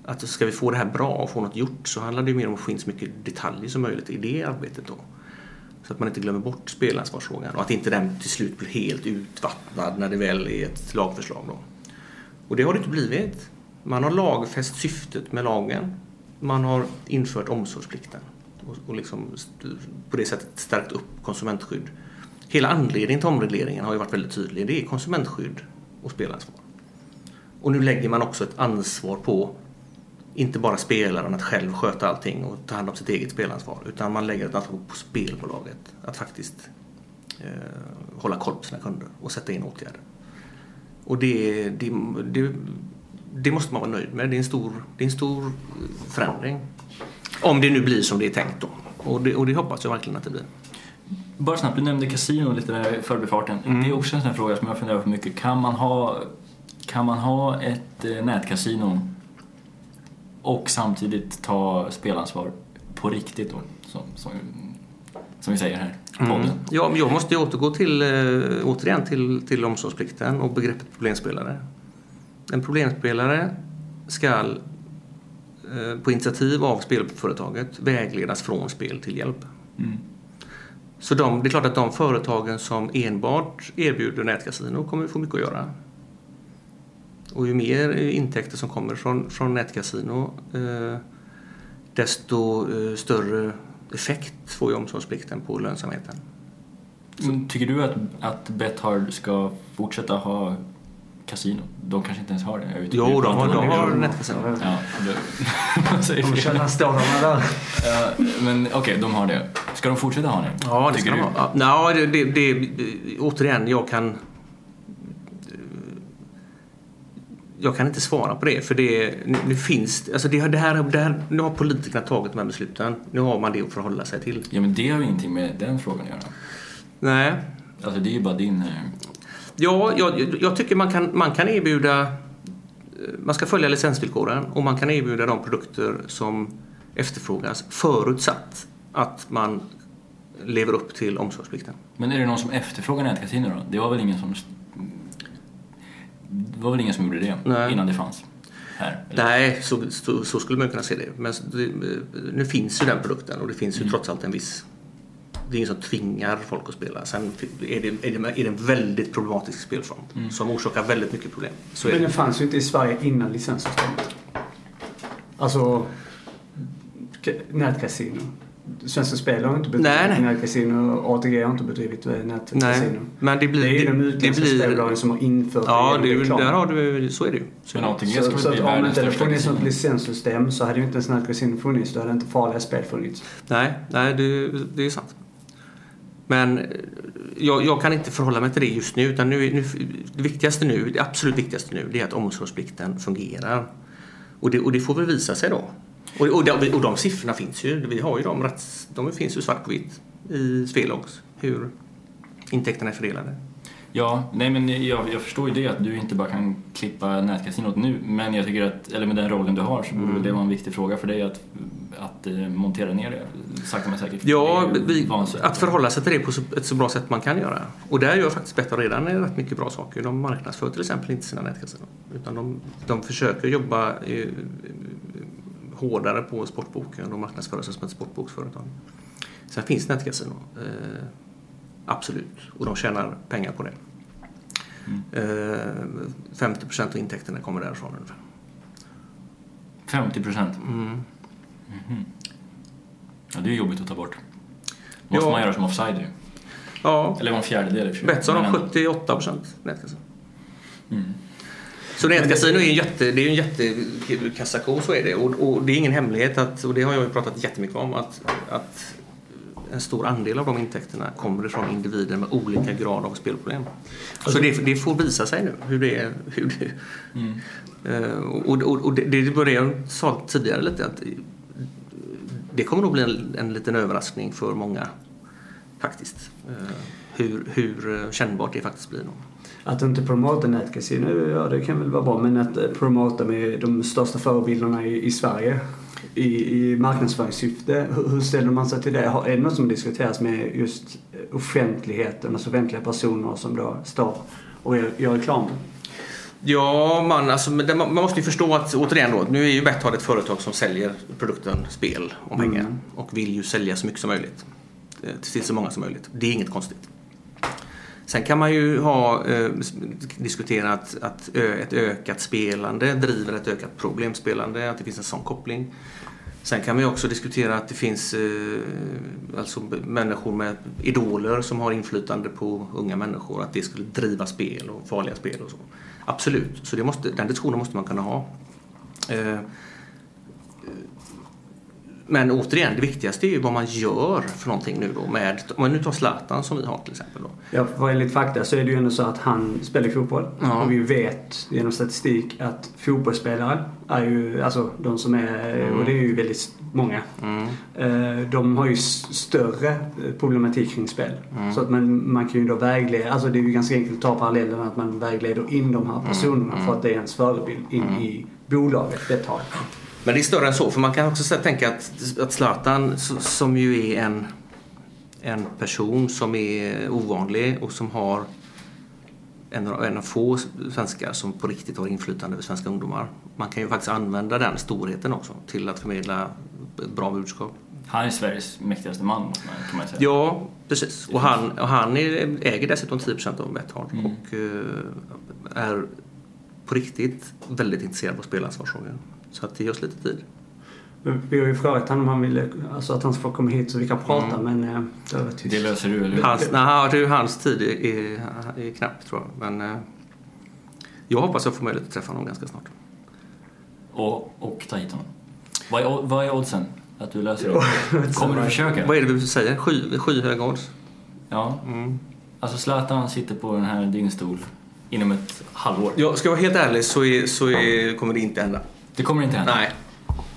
att ska vi få det här bra och få något gjort så handlar det ju mer om att få in så mycket detaljer som möjligt i det arbetet då. Så att man inte glömmer bort spelansvarsfrågan och att inte den till slut blir helt utvattnad när det väl är ett lagförslag då. Och det har det inte blivit. Man har lagfäst syftet med lagen. man har infört omsorgsplikten och, och liksom på det sättet stärkt upp konsumentskydd. Hela anledningen till omregleringen har ju varit väldigt tydlig. Det är konsumentskydd och spelansvar. Och nu lägger man också ett ansvar på inte bara spelaren att själv sköta allting och ta hand om sitt eget spelansvar utan man lägger ett ansvar på spelbolaget att faktiskt eh, hålla koll på sina kunder och sätta in åtgärder. Och det, det, det, det måste man vara nöjd med. Det är en stor, det är en stor förändring. Om det nu blir som det är tänkt då. Och det, och det hoppas jag verkligen att det blir. Bara snabbt, du nämnde kasino lite där i förbifarten. Mm. Det är också en sån fråga som jag funderar på mycket. Kan man ha, kan man ha ett eh, nätkasino och samtidigt ta spelansvar på riktigt då? Som, som, som vi säger här i podden. Ja, men jag måste ju återgå till, eh, återigen till, till omsorgsplikten och begreppet problemspelare. En problemspelare ska eh, på initiativ av spelföretaget vägledas från spel till hjälp. Mm. Så de, det är klart att de företagen som enbart erbjuder nätkasino kommer få mycket att göra. Och ju mer intäkter som kommer från, från nätkasino eh, desto eh, större effekt får ju omsorgsplikten på lönsamheten. Men Tycker du att, att Bethard ska fortsätta ha kasino? De kanske inte ens har det. Jag vet inte. Jo, de har, de har nätkasino. Ja, det, De känner stålarna där. Men okej, de har det. Ska de fortsätta ha det? Ja, det ska Tycker de du? ha. Ja, det, det, det, återigen, jag kan... Jag kan inte svara på det, för det, nu, finns alltså det, det här, det här, Nu har politikerna tagit de här besluten. Nu har man det att förhålla sig till. Ja, men det har ju ingenting med den frågan att göra. Nej. Alltså, det är ju bara din... Ja, jag, jag tycker man kan, man kan erbjuda... eh, Man ska följa licensvillkoren och man kan erbjuda de produkter som efterfrågas förutsatt att man lever upp till omsorgsplikten. Men är det någon som efterfrågar nätkasino då? Det var väl ingen som... Det var väl ingen som gjorde det Nej. innan det fanns här? eller? Nej, så, så, så skulle man kunna se det. Men det, nu finns ju den produkten och det finns ju trots allt en viss... Det är ingen som tvingar folk att spela. Sen är det, är det, är det en väldigt problematisk spelform som orsakar väldigt mycket problem. Så Men det. den fanns ju inte i Sverige innan licenssystemet. Alltså, ka- nätkasino. Svenska Spel har inte bedrivit Nej, nätkasino och ATG har inte bedrivit nätkasino. Nej, men det blir... Det är ju de utländska blir- spelbolagen som har infört Ja, det reklam. där har du, så är det ju. Så Men. ATG Så, ska så att bli om världens inte det största funnits något licenssystem så hade ju inte ens nätkasino funnits. Då hade inte farliga spel funnits. Nej, nej det, det är sant. Men eh, jag, jag kan inte förhålla mig till det just nu. Utan nu, nu, det viktigaste nu, det absolut viktigaste nu, det är att omsorgsplikten fungerar. Och det, och det får väl visa sig då. Och, och, de, och de siffrorna finns ju. Vi har ju dem, rätt, de finns ju svart på vitt i Svelogs. Hur intäkterna är fördelade. Ja, nej men jag, jag förstår ju det att du inte bara kan klippa nätkasinot nu. Men jag tycker att, eller med den rollen du har så borde Mm. det vara en viktig fråga för dig att, att eh, montera ner det sakta men säkert. Ja, vi, att förhålla sig till det på så, ett så bra sätt man kan göra. Och där gör faktiskt Betta redan rätt mycket bra saker. De marknadsför till exempel inte sina nätkasinon. Utan de, de försöker jobba hårdare på sportboken. De marknadsför sig som ett sportboksföretag. Sen finns nätkasino. Eh, absolut. Och de tjänar pengar på det. Mm. Eh, 50 procent av intäkterna kommer därifrån ungefär. 50 procent. Mm. Ja, det är jobbigt att ta bort. måste Ja. man göra som offside ju. Ja, Eller var en fjärdedel i och sig. Betsson har ändå. 78 procent nätkasino. Mm. Så nätkasino är en jätte, det är ju en jättekassako, så är det. Och, och det är ingen hemlighet, att, och det har jag ju pratat jättemycket om, att, att en stor andel av de intäkterna kommer från individer med olika grad av spelproblem. Så det, det får visa sig nu hur det är. Hur det, Mm. och och, och det, det var det jag sa tidigare lite, att det kommer nog bli en, en liten överraskning för många faktiskt. Eh, hur, hur eh, kännbart det faktiskt blir. Någon. Att inte promota nätkasino, ja det kan väl vara bra. Men att eh, promota med de största förebilderna i, i Sverige i, i marknadsföringssyfte. Hur, hur ställer man sig till det? Har- Är det något som diskuteras med just offentligheten, alltså offentliga personer som då står och gör, gör reklam? Ja, man, alltså, man måste ju förstå att återigen då, nu är ju Betthard ett företag som säljer produkten spel om pengar Mm. och vill ju sälja så mycket som möjligt eh, till så många som möjligt. Det är inget konstigt. Sen kan man ju ha eh, diskutera att, att ö, ett ökat spelande driver ett ökat problemspelande, att det finns en sån koppling. Sen kan man ju också diskutera att det finns eh, alltså människor med idoler som har inflytande på unga människor. Att det skulle driva spel och farliga spel och så. Absolut, så det måste, den diskussionen måste man kunna ha. Eh, men återigen, det viktigaste är ju vad man gör för någonting nu då med, om man nu tar Zlatan som vi har till exempel då. Ja, för enligt fakta så är det ju ändå så att han spelar fotboll. Ja. Och vi vet genom statistik att fotbollsspelare är ju, alltså de som är, och det är ju väldigt många. Mm. Eh, De har ju större problematik kring spel. Så att man, man kan ju då vägleda, alltså det är ju ganska enkelt att ta parallellen att man vägleder in de här personerna för att det är ens förebild in i bolaget ett tag. Men det är större än så, för man kan också så- tänka att, att Zlatan som ju är en, en person som är ovanlig och som har en av, en av få svenskar som på riktigt har inflytande över svenska ungdomar. Man kan ju faktiskt använda den storheten också till att förmedla ett bra budskap. Han är Sveriges mäktigaste man, kan man säga. Ja, precis. Och han, och han är, äger dessutom 10% av Betthard Mm. och eh, är på riktigt väldigt intresserad av spelansvarsfrågor. Så att det ger oss lite tid. Men Vi har ju frågat honom om han ville, alltså att han får komma hit så vi kan prata men eh, det varit tyst. Det löser du, eller hur? Hans, nej, det är ju hans tid är, är, är knapp tror jag. Men eh, jag hoppas jag får möjlighet att träffa honom ganska snart. Och, och ta hit honom. Vad är, vad är oddsen att du löser det? Kommer du försöka? Vad är det du säger? Sky, skyhöga odds? Ja. Mm. Alltså Zlatan sitter på den här din stol inom ett halvår. Jag ska vara helt ärlig så, är, så är, kommer det inte hända. Det kommer inte hända? Nej.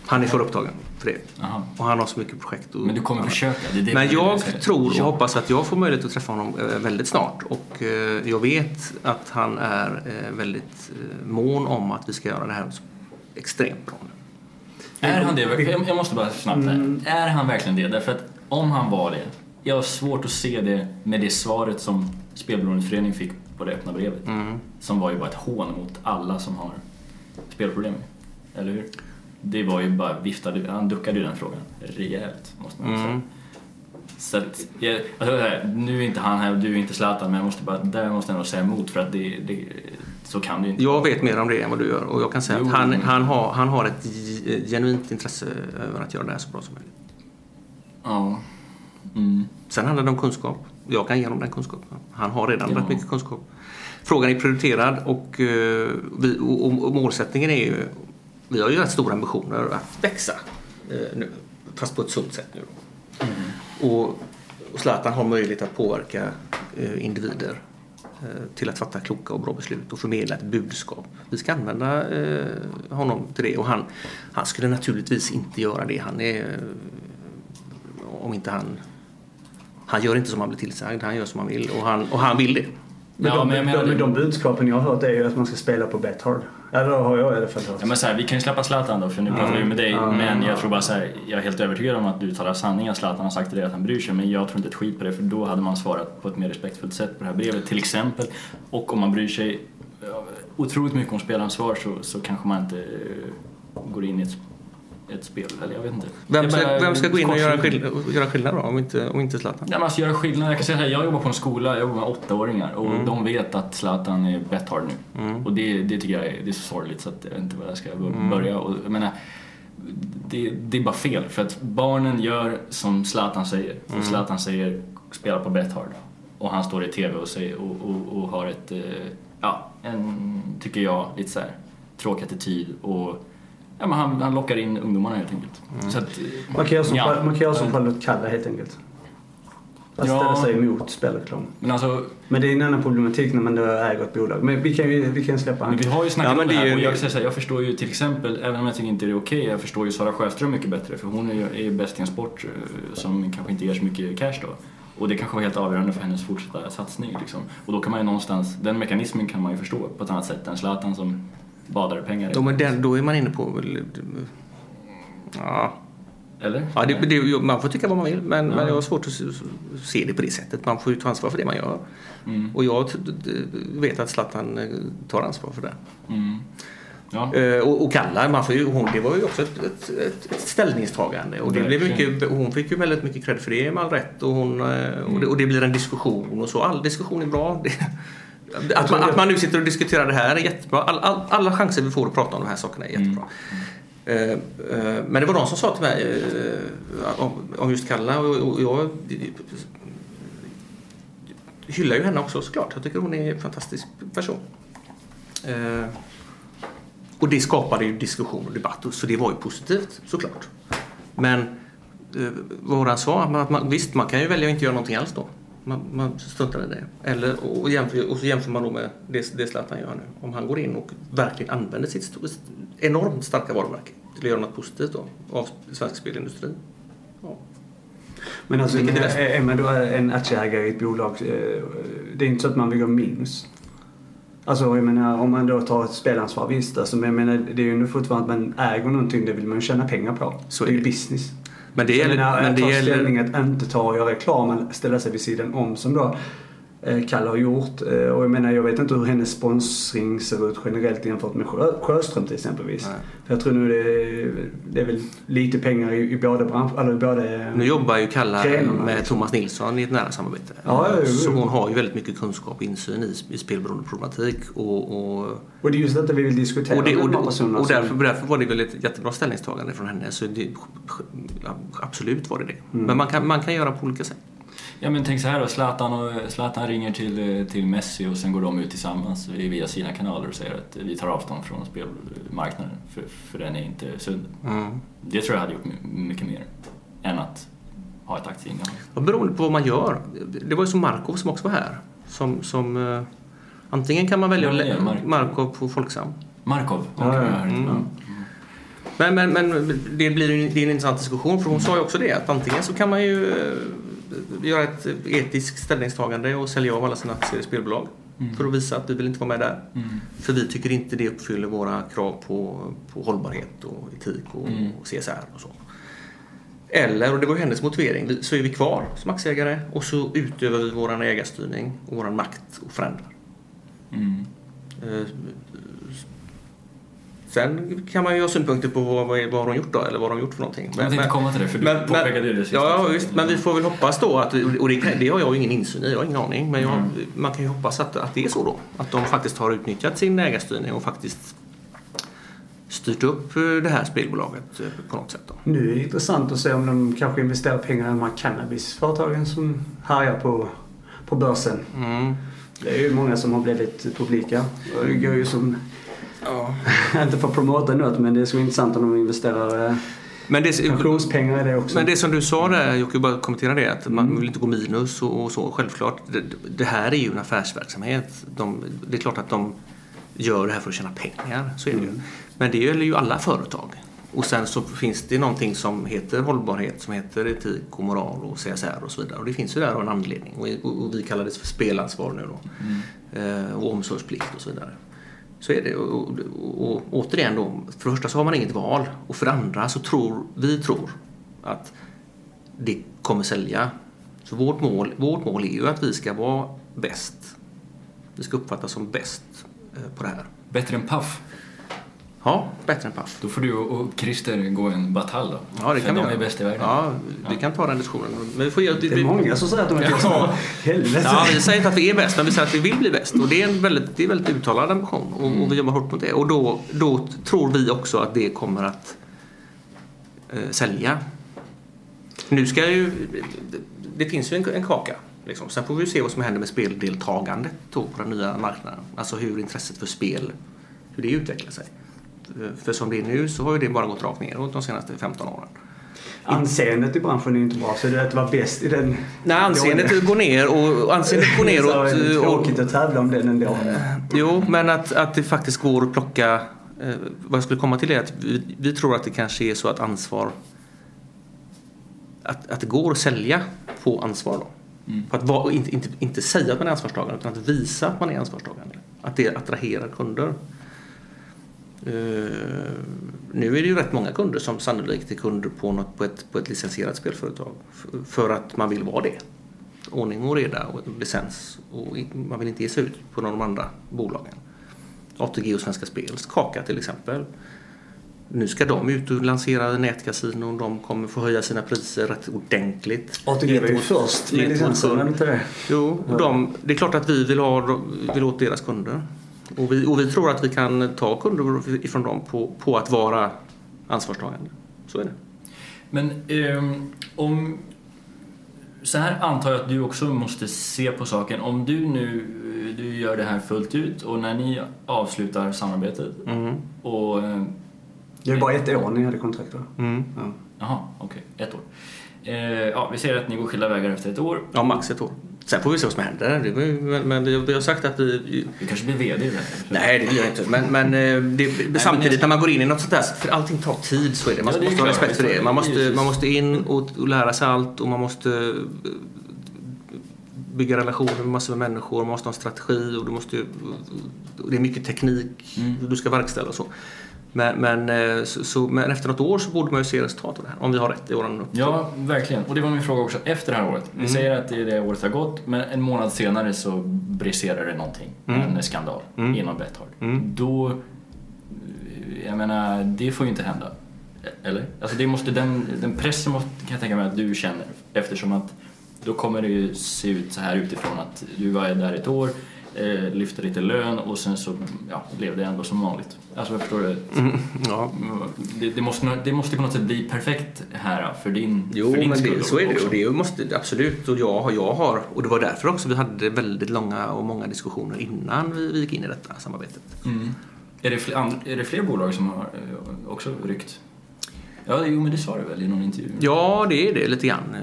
Han är för upptagen för det. Jaha. Och han har så mycket projekt. Och, Men du kommer försöka? Det är det Men jag tror och Ja. hoppas att jag får möjlighet att träffa honom eh, väldigt snart. Och eh, jag vet att han är eh, väldigt mån om att vi ska göra det här extremt bra. Är han det? Jag måste bara snabbt här. Är han verkligen det? Därför att om han var det, jag har svårt att se det med det svaret som Spelberoendeföreningen fick på det öppna brevet. Som var ju bara ett hån mot alla som har spelproblem. Eller hur? Det var ju bara viftade, han duckade ju den frågan rejält, måste man säga. Så att, jag, alltså, här, nu är inte han här och du är inte Zlatan, men jag måste bara, där måste jag nog säga emot för att det, det, så kan det ju inte. Jag vet mer om det än vad du gör och jag kan säga Jo. att han, han, har, han har ett ge- genuint intresse över att göra det här så bra som möjligt. Ja. Mm. Sen handlar det om kunskap. Jag kan ge honom den kunskapen. Han har redan Ja. rätt mycket kunskap. Frågan är prioriterad och, eh, och, och, och målsättningen är ju... Vi har ju rätt stora ambitioner att växa eh, nu, fast på ett sunt sätt nu. Och, och Zlatan har möjlighet att påverka eh, individer eh, till att fatta kloka och bra beslut och förmedla ett budskap. Vi ska använda eh, honom till det och han, han skulle naturligtvis inte göra det. Han är... Om inte han... Han gör inte som han blir tillsagd, han gör som han vill och han, och han vill det. Men, Ja, de, men menar- de, de budskapen jag har hört är ju att man ska spela på Bethard. Eller har jag i alla fall hört. Ja, men så här, vi kan ju släppa Zlatan då, för nu pratar vi med dig. men jag tror bara så här, jag är helt övertygad om att du talar sanning att Zlatan har sagt till dig att han bryr sig. Men jag tror inte ett skit på det, för då hade man svarat på ett mer respektfullt sätt på det här brevet, till exempel. Och om man bryr sig otroligt mycket om spelansvar så, så kanske man inte eh, går in i ett, ett spel. Eller jag vet inte. Vem ska, bara vem ska gå in och göra, korsning. skill och göra skillnad då, om inte, om inte Zlatan? Ja, men alltså göra skillnad. Jag kan säga här, jag jobbar på en skola, jag jobbar med åttaåringar och Mm. de vet att Zlatan är betthard nu. Och det, det tycker jag är, det är så sorgligt så att jag vet inte var jag ska Mm. börja. Och, jag menar, det, det är bara fel för att barnen gör som Zlatan säger. Mm. Och Zlatan säger spela på betthard. Och han står i TV och, säger, och, och, och har ett, eh, ja, en, tycker jag, lite så här tråkig attityd och ja, men han, han lockar in ungdomarna helt enkelt. Mm. Så att, Man kan göra som, ja. man kan göra som Charlotte Kalla helt enkelt. Att Ja. ställa sig emot spelreklam. Men alltså, Men det är en annan problematik när man då äger ett bolag. Men vi kan ju vi kan släppa han. vi har ju snackat Ja, men om det det är här och jag, säga jag förstår ju till exempel, även om jag tycker inte det är okej, jag förstår ju Sara Sjöström mycket bättre för hon är ju är ju bäst i en sport eh, som kanske inte ger så mycket cash då. Och det kanske var helt avgörande för hennes fortsatta satsning liksom. Och då kan man ju någonstans, den mekanismen kan man ju förstå på ett annat sätt än Zlatan som badar i pengar. Då, den, då är man inne på... Ja, Eller? ja det, det, man får tycka vad man vill men, men jag har svårt att se- det på det sättet. Man får ju ta ansvar för det man gör. Mm. Och jag vet att Zlatan eh, tar ansvar för det. Mm. Ja. Eh, Och, och Kalla, man får ju, hon, det var ju också ett, ett, ett, ställningstagande. Och det blev mycket, hon fick ju väldigt mycket cred för det med all rätt. Och, hon, eh, och, det, och det blir en diskussion och så. All diskussion är bra. Det, att, man, att man nu sitter och diskuterar det här är jättebra. All, all, alla chanser vi får att prata om de här sakerna är jättebra. Eh, eh, men det var de som sa till mig eh, om, just Kalla och, jag hyllar ju henne också såklart. Jag tycker hon är en fantastisk person. Och det skapade ju diskussion och debatt så det var ju positivt såklart. Men vad han sa, att man, visst man kan ju välja att inte göra någonting alls då. Man, man i det. Eller, och, jämför, och så jämför man då med det, det Zlatan gör nu. Om han går in och verkligen använder sitt enormt starka varumärke till att göra något positivt då, av svensk spelindustri. Ja. Men alltså, är, är man då en aktieägare i ett bolag, eh, det är inte så att man vill gå minus? Alltså jag menar om man då tar ett spelansvar, visst. Alltså, men jag menar, det är ju ändå fortfarande att man äger någonting, det vill man ju tjäna pengar på. Så det är ju business. Men det gäller... Menar, men det gäller... att inte ta och göra reklam, men ställa sig vid sidan om som då Kalle har gjort. Eh, och jag menar, jag vet inte hur hennes sponsring ser ut generellt jämfört med Sjö, Sjöström till exempelvis. Nej. För jag tror nu det är, det är väl lite pengar i, i båda branscher, eller i båda Nu jobbar ju Kalla med Thomas Nilsson i ett nära samarbete. Ja, ja, ja, Så hon har ju väldigt mycket kunskap och insyn i, i spelberoendeproblematik. Och, och, och det är just detta vi vill diskutera och, det, och, och, och därför, därför var det väl ett jättebra ställningstagande från henne. Så det, absolut var det det. Mm. Men man kan, man kan göra på olika sätt. Ja men tänk så här då, Zlatan, och, Zlatan ringer till, till Messi och sen går de ut tillsammans via sina kanaler och säger att vi tar avstånd från spelmarknaden för, för den är inte sund. Mm. Det tror jag hade gjort mycket mer än att ha ett aktieinnehav. Och beroende på vad man gör. Det var ju som Markov som också var här. Som, som, uh, antingen kan man välja ja, Markov. Markov på Folksam. Markov? Okay. Ja, ja. Mm. Mm. Men, men, men det blir det är en intressant diskussion för hon sa ju också det att antingen så kan man ju göra ett etiskt ställningstagande och sälja av alla sina aktier i spelbolag. Mm. För att visa att vi vill inte vara med där. Mm. För vi tycker inte det uppfyller våra krav på, på hållbarhet och etik och, mm. och CSR och så. Eller, och det var ju hennes motivering, så är vi kvar som aktieägare och så utövar vi vår ägarstyrning och vår makt och förändrar. Sen kan man ju ha synpunkter på vad, vad, vad har de gjort då, eller vad har de gjort för någonting. Men, jag tänkte komma till det, för men, du påpekade det sist. Ja, visst, men vi får väl hoppas då, att, och det, det har jag ju ingen insyn i, jag har ingen aning, men jag, mm. man kan ju hoppas att, att det är så då. Att de faktiskt har utnyttjat sin ägarstyrning och faktiskt styrt upp eh, det här spelbolaget eh, på något sätt. Då. Nu är det intressant att se om de kanske investerar pengar i de här cannabisföretagen som härjar på, på börsen. Mm. Det är ju många som har blivit publika. Det går ju som Ja. inte för att promota något men det är så intressant om de investerar eh, men det, pensionspengar i det också. Men det som du sa där, jag kan bara kommentera det, att man mm. vill inte gå minus och, och så. Självklart, det, det, här är ju en affärsverksamhet. De, det är klart att de gör det här för att tjäna pengar, så är det mm. ju. Men det gäller ju alla företag. Och sen så finns det någonting som heter hållbarhet, som heter etik och moral och CSR och så vidare. Och det finns ju där av en anledning. Och, och, och vi kallar det för spelansvar nu då. Mm. Eh, och omsorgsplikt och så vidare. Så är det. Och, och, och, återigen då, för det första så har man inget val och för det andra så tror vi tror att det kommer sälja. Så vårt mål, vårt mål är ju att vi ska vara bäst. Vi ska uppfattas som bäst eh, på det här. Bättre än Paf? Ja, bättre än Puff. Då får du och Christer gå en batalj då. Ja, det kan För vi de är bäst i världen. Ja, vi ja. kan ta den diskussionen. Men vi får göra, det är många som säger att de är bäst. Ja. Helvete. Ja, vi säger inte att vi är bäst, men vi säger att vi vill bli bäst. Och det är en väldigt, det är väldigt uttalad ambition. Och, mm. och vi jobbar hårt mot det. Och då, då tror vi också att det kommer att eh, sälja. Nu ska ju... Det, det finns ju en, en kaka. Liksom. Sen får vi se vad som händer med speldeltagandet på den nya marknaden. Alltså hur intresset för spel, hur det utvecklar sig. För som det är nu så har ju det bara gått rakt neråt de senaste 15 åren. Anseendet i branschen är ju inte bra, så det är att vara bäst i den... Nej, anseendet går ner och anseendet går neråt. Det är tråkigt att tävla om den ändå. Jo, men att, att det faktiskt går att plocka... Eh, vad jag skulle komma till är att vi, vi, tror att det kanske är så att ansvar... Att, att det går att sälja på ansvar då. Mm. För att vara, inte, inte, inte säga att man är ansvarstagande utan att visa att man är ansvarstagande. Att det attraherar kunder. Uh, nu är det ju rätt många kunder som sannolikt är kunder på, något, på, ett, på ett licensierat spelföretag för att man vill vara det. Ordning och reda och licens och man vill inte ge sig ut på de andra bolagen. ATG och Svenska Spels Kaka till exempel. Nu ska de ut och lansera nätkasinon. De kommer få höja sina priser rätt ordentligt. ATG var ju först med licensen, inte det? Jo, de, det är klart att vi vill, ha, vill åt deras kunder. Och vi, och vi tror att vi kan ta kunder ifrån dem på, på att vara ansvarstagande. Så är det. Men ehm, om... Så här antar jag att du också måste se på saken. Om du nu du gör det här fullt ut och när ni avslutar samarbetet Mm. och... eh, Det är bara ett år ni hade kontrakt va? Mm. Ja. Jaha, okej. Ett år. Eh, ja, vi säger att ni går skilda vägar efter ett år. Ja, max ett år. Sen får vi se vad som händer. Men, men vi har sagt att vi... Du kanske blir VD här. Nej, det blir jag inte. Men, men eh, det, men samtidigt jag- när man går in i något sånt där, för allting tar tid, så är det. Man Ja, det måste ha respekt för det. Man måste, man måste in och, och lära sig allt och man måste eh, bygga relationer med massor med människor, man måste ha en strategi och, du måste, och det är mycket teknik Mm. du ska verkställa och så. Men, men, eh, så, så, men efter något år så borde man ju se resultat av det här, om vi har rätt i våran uppdrag. Ja, verkligen. Och det var min fråga också efter det här året. Vi Mm. säger att det, det året har gått, men en månad senare så briserar det någonting. Mm. En skandal Mm. inom Betthard. Mm. Då, jag menar, det får ju inte hända. Eller? Alltså det måste, den, den pressen måste, kan jag tänka mig att du känner eftersom att då kommer det ju se ut så här utifrån att du var där ett år, eh, lyfte lite lön och sen så ja, blev det ändå som vanligt. Alltså jag förstår det. Mm, ja. Det, det, måste, det måste på något sätt bli perfekt här för din, Jo, för din men skull det, så är det också. och det måste absolut. Och jag, har- jag har, och det var därför också vi hade väldigt långa och många diskussioner innan vi, vi gick in i detta samarbetet. Mm. Är, det fler, är det fler bolag som har eh, också ryckt? Ja, jo, men det sa du väl i någon intervju? Ja, det är det lite grann.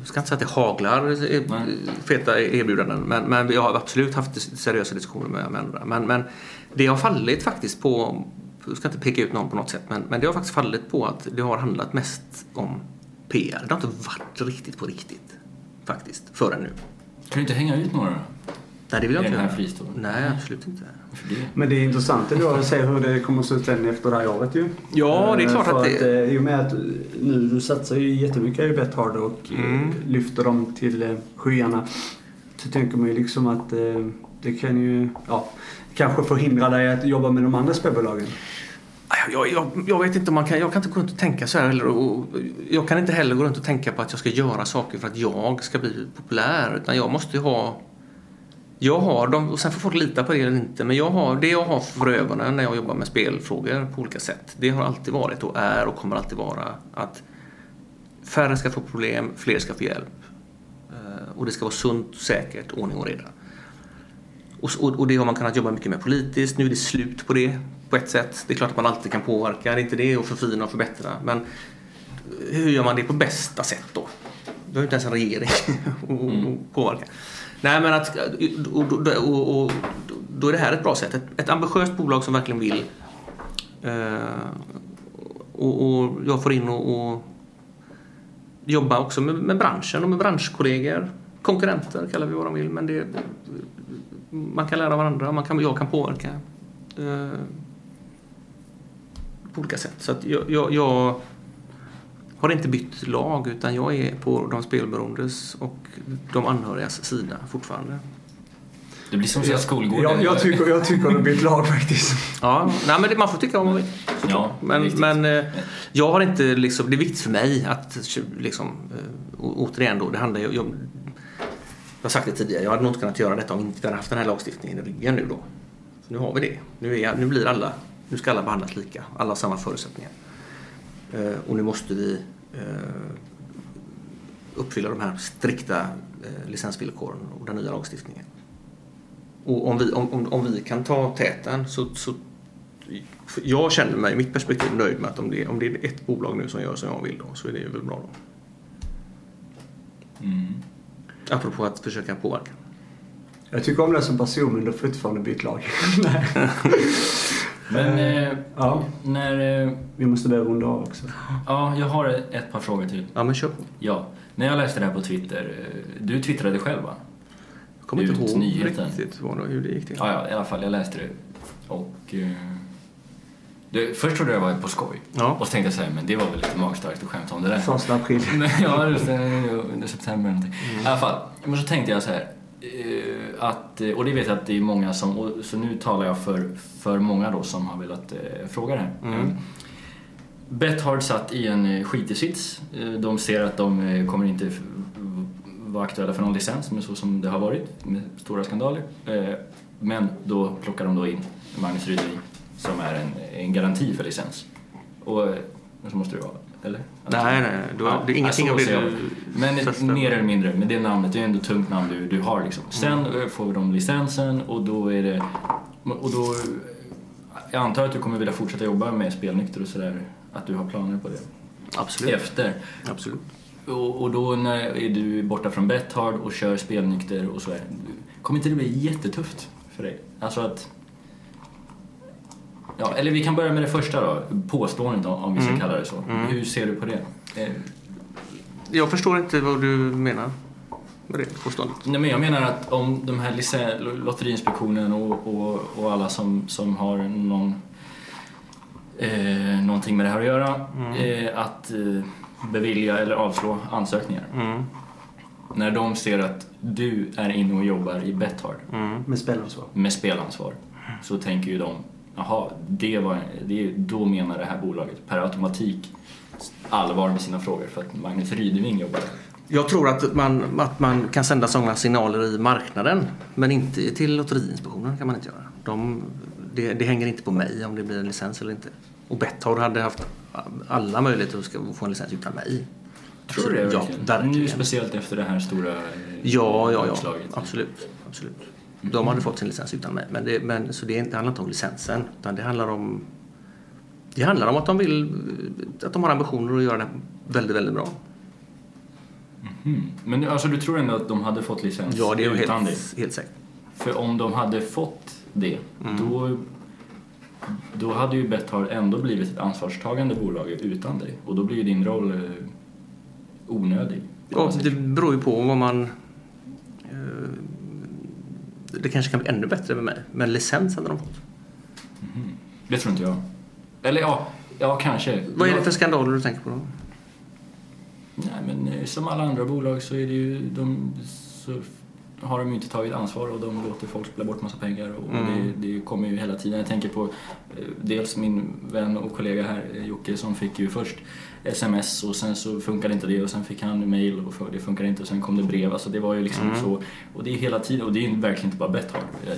Jag ska inte säga att det haglar eh, Nej. feta erbjudanden, men, men jag har absolut haft seriösa diskussioner med, med andra. Men, men det har fallit faktiskt på, jag ska inte peka ut någon på något sätt, men, men det har faktiskt fallit på att det har handlat mest om PR. Det har inte varit riktigt på riktigt, faktiskt, förrän nu. Kan du inte hänga ut några? Nej, det vill jag I inte den här? Nej, absolut inte. Det. Men det är intressant ändå att se hur det kommer att se ut sen efter det här året ju. Ja, det är Eh, klart för att det... eh, I och med att nu du satsar ju jättemycket i Betthard och eh, Mm. lyfter dem till skyarna. Så tänker man ju liksom att det kan ju, ja, kanske förhindra dig att jobba med de andra spelbolagen. Jag, jag, jag vet inte om man kan, jag kan inte gå runt och tänka så här heller. Och jag kan inte heller gå runt och tänka på att jag ska göra saker för att jag ska bli populär. Utan jag måste ju ha... Jag har dem, och sen får folk lita på det eller inte, men jag har, det jag har för ögonen när jag jobbar med spelfrågor på olika sätt, det har alltid varit och är och kommer alltid vara att färre ska få problem, fler ska få hjälp. Eh, Och det ska vara sunt, säkert, ordning och reda. Och, och, det har man kunnat jobba mycket med politiskt. Nu är det slut på det på ett sätt. Det är klart att man alltid kan påverka, det är inte det, och förfina och förbättra. Men hur gör man det på bästa sätt då? Du har ju inte ens en regering att påverka. Nej, men att, och, och, och, och, då är det här ett bra sätt. Ett, ett ambitiöst bolag som verkligen vill. Eh, och, och jag får in och, och jobba också med, med branschen och med branschkollegor. Konkurrenter kallar vi vad de vill, men det, man kan lära varandra, man kan, jag kan påverka eh, på olika sätt. Så att jag, jag, jag har inte bytt lag utan jag är på de spelberoendes och de anhörigas sida fortfarande. Det blir som så här skolgården. Jag, jag, tycker, jag tycker det har bytt lag faktiskt. Ja, nej, men det, man får tycka vad man vill. Ja, Men, men eh, jag har inte liksom, det är viktigt för mig att liksom, eh, återigen då, det handlar ju jag, jag har sagt det tidigare, jag hade nog inte kunnat göra detta om inte vi hade haft den här lagstiftningen i ryggen nu då. Så nu har vi det. Nu, är, nu blir alla, nu ska alla behandlas lika, alla har samma förutsättningar. Eh, och nu måste vi eh, uppfylla de här strikta eh, licensvillkoren och den nya lagstiftningen. Och om vi, om, om, om vi kan ta täten så, så jag känner mig i mitt perspektiv nöjd med att om det, om det är ett bolag nu som gör som jag vill då så är det väl bra då. Mm. Apropå att försöka påverka. Jag tycker om det som person men du har fortfarande bytt lag. Men eh, Ja, när... Eh, vi måste börja runda av också. ja, jag har ett par frågor till. Ja men kör på. Ja, när jag läste det här på Twitter. eh, Du twittrade själv va? Jag kommer inte Ut ihåg nyheten. riktigt vad, hur det gick till. Ja, ja, i alla fall. Jag läste det. Och... Eh, det, först trodde jag det var på skoj. Ja. Och så tänkte jag så här, men det var väl lite magstarkt att skämta om det där. Första april. Ja, just det. Under september eller någonting. I alla fall. Men så tänkte jag så här. Eh, Att, eh, och det vet jag att det är många som, så nu talar jag för, för många då som har velat eh, fråga det här. Mm. Eh, Bethard satt i en skitig sits. De ser att de kommer inte vara aktuella för någon licens, men så som det har varit med stora skandaler. Men då plockar de då in Magnus Rydin som är en, en garanti för licens. Och Så måste det vara, eller? Nej, nej, du har, det är ingenting av det du... Men testar. mer eller mindre, med det namnet, det är ändå ett tungt namn du, du har liksom. Sen Mm. eh, får de licensen och då är det... Och då... Jag antar att du kommer vilja fortsätta jobba med spelnykter och sådär. Att du har planer på det. Absolut. Efter. Absolut. Och, och då när är du borta från Betthard och kör spelnykter och så är Kommer inte det bli jättetufft för dig? Alltså att... Ja, eller vi kan börja med det första då. Påståendet om, vi ska Mm. kalla det så. Mm. Hur ser du på det? Eh, Jag förstår inte vad du menar med det påståendet. Nej, men jag menar att om de här Lotteriinspektionen och, och, och alla som, som har någon, eh, någonting med det här att göra, eh, att eh, bevilja eller avslå ansökningar. Mm. När de ser att du är inne och jobbar i Betthard Mm. Med spelansvar. med spelansvar så tänker ju de, jaha, det var, det, då menar det här bolaget per automatik allvar med sina frågor för att Magnus Rydeving jobbar. Jag tror att man, att man kan sända sådana signaler i marknaden men inte till Lotteriinspektionen kan man inte göra. De, det, det hänger inte på mig om det blir en licens eller inte. Och Betthard hade haft alla möjligheter att få en licens utan mig. Tror du det Ja, verkligen? Nu speciellt efter det här stora eh, Ja, ja, ja. Absolut. absolut. De hade fått sin licens utan mig. Men det, men, så det, är inte- det handlar inte om licensen. Utan det handlar om det handlar om att de vill att de har ambitioner att göra det väldigt, väldigt bra. Mm. Men alltså du tror ändå att de hade fått licens Ja, det är utan helt, det? helt säkert. För om de hade fått det, Mm. då, då hade ju Betthard ändå blivit ett ansvarstagande bolag utan dig. Och då blir ju din roll eh, onödig. Ja, det beror ju på vad man... Det kanske kan bli ännu bättre med mig. Men licens hade de fått. Det tror inte jag. Eller ja, ja kanske. Vad är det för skandaler du tänker på då? Nej, men eh, som alla andra bolag så är det ju... De, så har de inte tagit ansvar och de låter folk spela bort massa pengar och Mm. det, det kommer ju hela tiden. Jag tänker på eh, dels min vän och kollega här, eh, Jocke, som fick ju först sms och sen så funkade inte det och sen fick han mail och för- det funkade inte och sen kom det brev. Alltså det var ju liksom Mm. så. Och det är hela tiden och det är ju verkligen inte bara Betthard. Eh,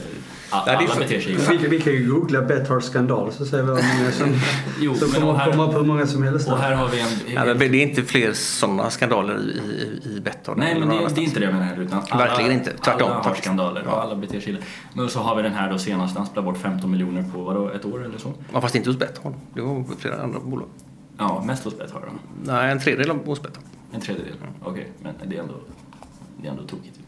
Alla Ja, det är för- beter sig ju. Vi, vi kan ju googla Betthard skandal så ser vi hur många som, Jo, som men kommer här- komma upp hur många som helst. Och här har vi en... Ja, men det är inte fler sådana skandaler i, i, i Betthard. Nej, men det, det är inte det jag menar heller. Utan alla, Verkligen inte. Tvärtom, Alla har skandaler och alla beter sig illa. Men så har vi den här då senast, han spelar bort 15 miljoner på vadå, ett år eller så? Ja, fast inte hos Betthard. Det var flera andra bolag. Ja, mest hos Betthard då. Nej, en tredjedel av hos Betthard. En tredjedel. Okej, men det är ändå, det är ändå tokigt.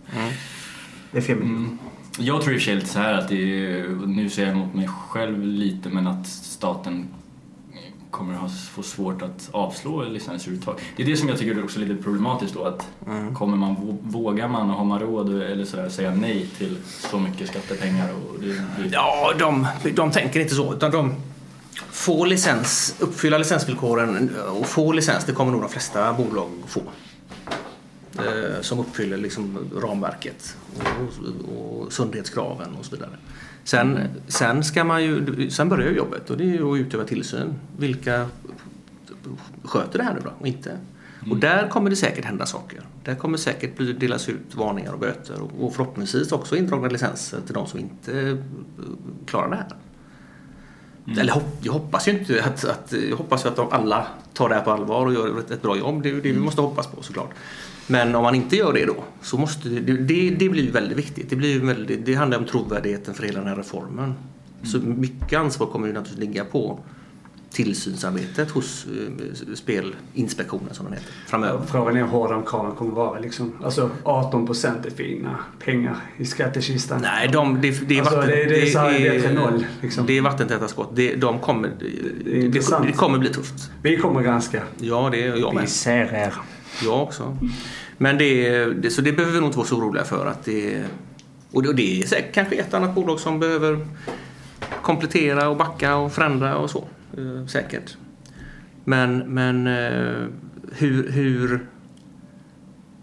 Det är fem miljoner. Mm. Jag tror i och för sig lite så här att det är, nu ser jag mot mig själv lite, men att staten kommer att ha- få svårt att avslå licenser överhuvudtaget. Det är det som jag tycker är också lite problematiskt då, att Mm. kommer man, vå- vågar man och har man råd eller sådär, säga nej till så mycket skattepengar och det, det, Ja, de, de tänker inte så. Utan de får licens, uppfylla licensvillkoren och få licens, det kommer nog de flesta bolag få. Eh, som uppfyller liksom ramverket och, och sundhetskraven och så vidare. Sen, sen, ska man ju, sen börjar ju jobbet och det är ju att utöva tillsyn. Vilka sköter det här nu då och inte? Och där kommer det säkert hända saker. Där kommer säkert bli- delas ut varningar och böter och, och förhoppningsvis också indragna licenser till de som inte eh, klarar det här. Eller hopp, jag hoppas ju inte att, att, jag hoppas att de alla tar det här på allvar och gör ett, ett bra jobb. Det är det vi måste hoppas på såklart. Men om man inte gör det då så måste det, det, det blir väldigt viktigt. Det, blir väldigt, det handlar om trovärdigheten för hela den här reformen. Så mycket ansvar kommer ju naturligtvis ligga på tillsynsarbetet hos eh, Spelinspektionen som den heter framöver. Frågan är hur hårda de kraven kommer vara. Liksom. Alltså 18 procent är fina pengar i skattekistan. Nej, de, det, det är Alltså, vatten, det- det är här bättre än noll, liksom. Det är vattentäta skott. Det, de kommer, Det är det, det kommer bli tufft. Vi kommer granska. Ja, det är jag med. ser er. Jag också. Men det, det, så det behöver vi nog inte vara så oroliga för. Att det, och det, och det är säkert kanske ett annat bolag som behöver komplettera och backa och förändra och så. Eh, säkert. Men, men eh, hur, hur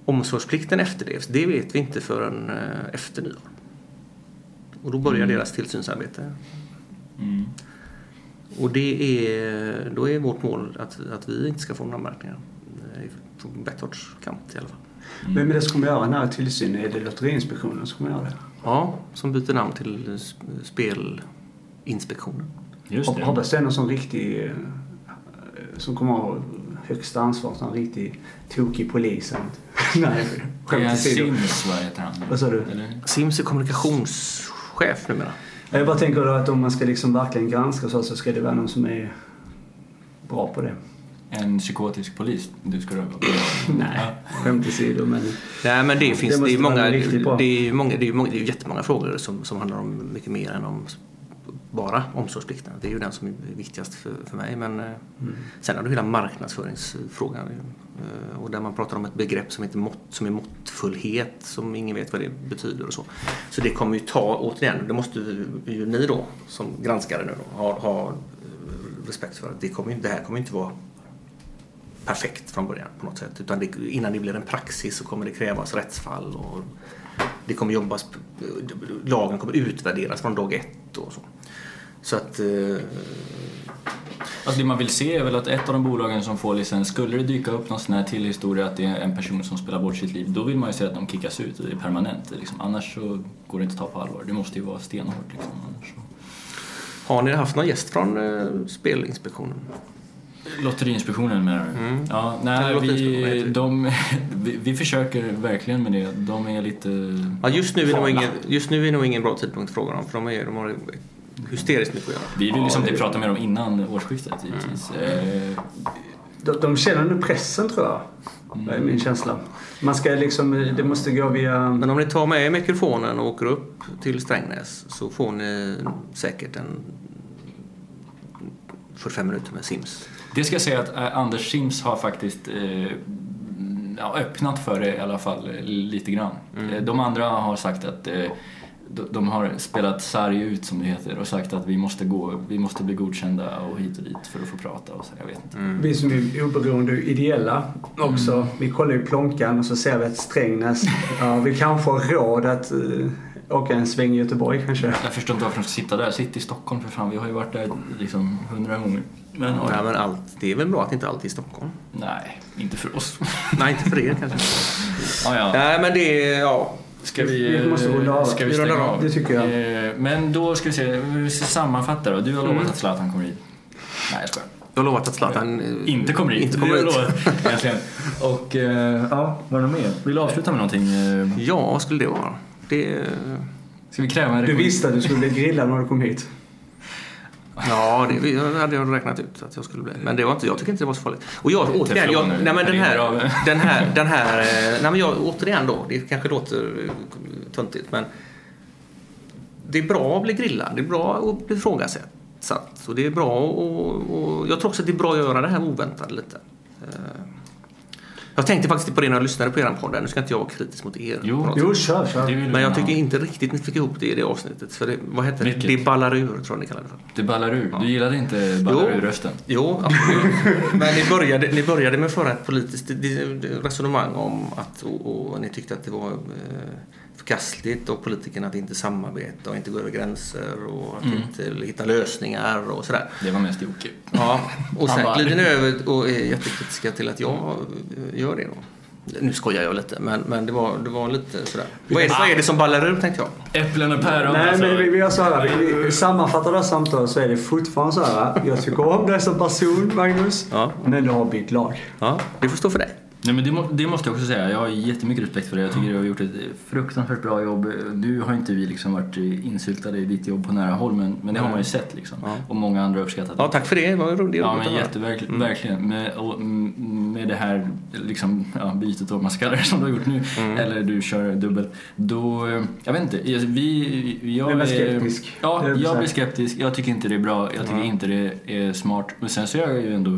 omsorgsplikten efterlevs, det vet vi inte förrän eh, efter nyår. Och då börjar Mm. deras tillsynsarbete. mm. Och det är, då är vårt mål att, att vi inte ska få några anmärkningar. eh, Från Bethards kant i alla fall. Vem är det som kommer göra den här tillsynen? Är det Lotteriinspektionen som kommer göra det? Ja, som byter namn till Sp- Spelinspektionen. Just det. Hoppas det är någon sån riktig eh, som kommer ha högsta ansvar, en riktig tokig polis. Nej, Det skämt är åsido. Sims, vad heter han? Vad sa du? Eller? Sims är kommunikationschef numera. Jag bara tänker då att om man ska liksom verkligen granska så, så ska det vara någon som är bra på det. En psykotisk polis du ska röva på. Nej, skämt åsido men... Nej, men det finns det måste är många, det är många, det är många, det är jättemånga frågor som, som handlar om mycket mer än om bara omsorgsplikten. Det är ju den som är viktigast för, för mig. Men eh, Mm. sen har du hela marknadsföringsfrågan. eh, Och där man pratar om ett begrepp som, heter mått, som är måttfullhet, som ingen vet vad det betyder och så. Så det kommer ju ta, återigen, det måste ju ni då som granskare nu då, ha, ha eh, respekt för. att Det, kommer, det här kommer ju inte vara perfekt från början på något sätt. Utan det, innan det blir en praxis så kommer det krävas rättsfall och det kommer jobbas, lagen kommer utvärderas från dag ett och så. Så att, eh, Alltså det man vill se är väl att ett av de bolagen som får licens, skulle det dyka upp någon sån här till historia att det är en person som spelar bort sitt liv, då vill man ju se att de kickas ut och det är permanent. Liksom. Annars så går det inte att ta på allvar. Det måste ju vara stenhårt liksom. Annars så. har ni haft någon gäst från eh, Spelinspektionen? Lotteriinspektionen menar du? Mm. Ja, nej, vi, de, vi, vi försöker verkligen med det. De är lite... Ja, just, nu är nog ingen, just nu är nog ingen bra tidpunkt att fråga dem för de, är, de har hysteriskt mycket att göra. Vi vill ju Ja, samtidigt prata med dem innan årsskiftet givetvis. Mm. Eh, De, de känner nu pressen tror jag. Det är min känsla. Man ska liksom, det måste gå via... Men om ni tar med er mikrofonen och åker upp till Strängnäs så får ni säkert en 45 minuter med Sims. Det ska jag säga att eh, Anders Sims har faktiskt eh, ja, öppnat för det i alla fall eh, lite grann. Mm. De andra har sagt att eh, de, har spelat sarg ut som det heter och sagt att vi måste gå, vi måste bli godkända och hit och dit för att få prata och så, jag vet inte. Vi som är oberoende och ideella också. Vi kollar ju Plånkan och så ser vi att Strängnäs, ja, vi kanske har råd att uh, åka en sväng i Göteborg kanske. Jag förstår inte varför de ska sitta där. Sitt i Stockholm för fan, vi har ju varit där liksom hundra gånger. Men Ja, ja, men allt, det är väl bra att inte allt är i Stockholm? nej, inte för oss. Nej, inte för er kanske. ja, ja. Nej, men det är... Ja. Ska vi, Vi måste runda av. Ska vi stänga av. av? Det tycker jag. Eh, Men då ska vi se, vi ska sammanfatta då. Du har lovat Mm. att Zlatan kommer hit. Nej, jag skojar. Jag har lovat att Zlatan eh, Inte kommer hit. Inte kommer hit. lovat, egentligen. Och, eh, ja, vad är det mer? Vill du avsluta med någonting? Ja, vad skulle det vara? Det... Ska vi kräva en Du visste att du skulle bli grillad när du kom hit. Ja, det hade jag räknat ut att jag skulle bli. Men det var inte, jag tycker inte det var så farligt. Och jag, återigen, jag, nej men den här, den här, den här, eh, nej men jag, återigen då, det kanske låter eh, töntigt men det är bra att bli grillad, det är bra att bli ifrågasatt och det är bra och, och jag tror också att det är bra att göra det här oväntade lite. Jag tänkte faktiskt på det när jag lyssnade på er podd, nu ska inte jag vara kritisk mot er. Jo. Jo, kör, kör. Men jag tycker inte riktigt ni fick ihop det i det avsnittet. För det, vad heter det? Vilket? Det ballar ur, tror jag ni kallar det för. Det ballar ur. Du gillade inte ballar ur-rösten? Jo, absolut. Men ni började, ni började med att föra ett politiskt resonemang om att och, och ni tyckte att det var eh, förkastligt av politikerna att inte samarbeta och inte gå över gränser och att Mm. inte hitta lösningar och sådär. Det var mest Jocke. Ja, och Han sen bara- glider ni över och är jättekritiska till att jag gör det då. Nu skojar jag lite, men, men det, var, det var lite sådär. Vad är, vad är det som ballar ur, tänkte jag? Äpplen och päron Nej, alltså. men vi, vi gör så här. Vi, vi sammanfattar det här samtalet så är det fortfarande så här. Jag tycker om dig som person, Magnus. Ja. Men du har bytt lag. Ja, det får stå för dig. Nej, men det, må, det måste jag också säga. Jag har jättemycket respekt för det. Jag tycker du har gjort ett fruktansvärt bra jobb. Nu har inte vi liksom varit insyltade i ditt jobb på nära håll, men, men det har man ju sett. Liksom. Ja. Och många andra har uppskattat Ja, det. tack för det. Det var roligt Ja, men jätteverkligen. Verkligen. Med, och, mm, med det här liksom, ja, bytet, kalla det, som du har gjort nu. Mm. Eller du kör dubbelt. Då, eh, jag vet inte. Jag- Vi, jag Du är skeptisk. Ja, jag blir skeptisk. Jag tycker inte det är bra. Jag tycker Ja. inte det är smart. Men sen så är jag ju ändå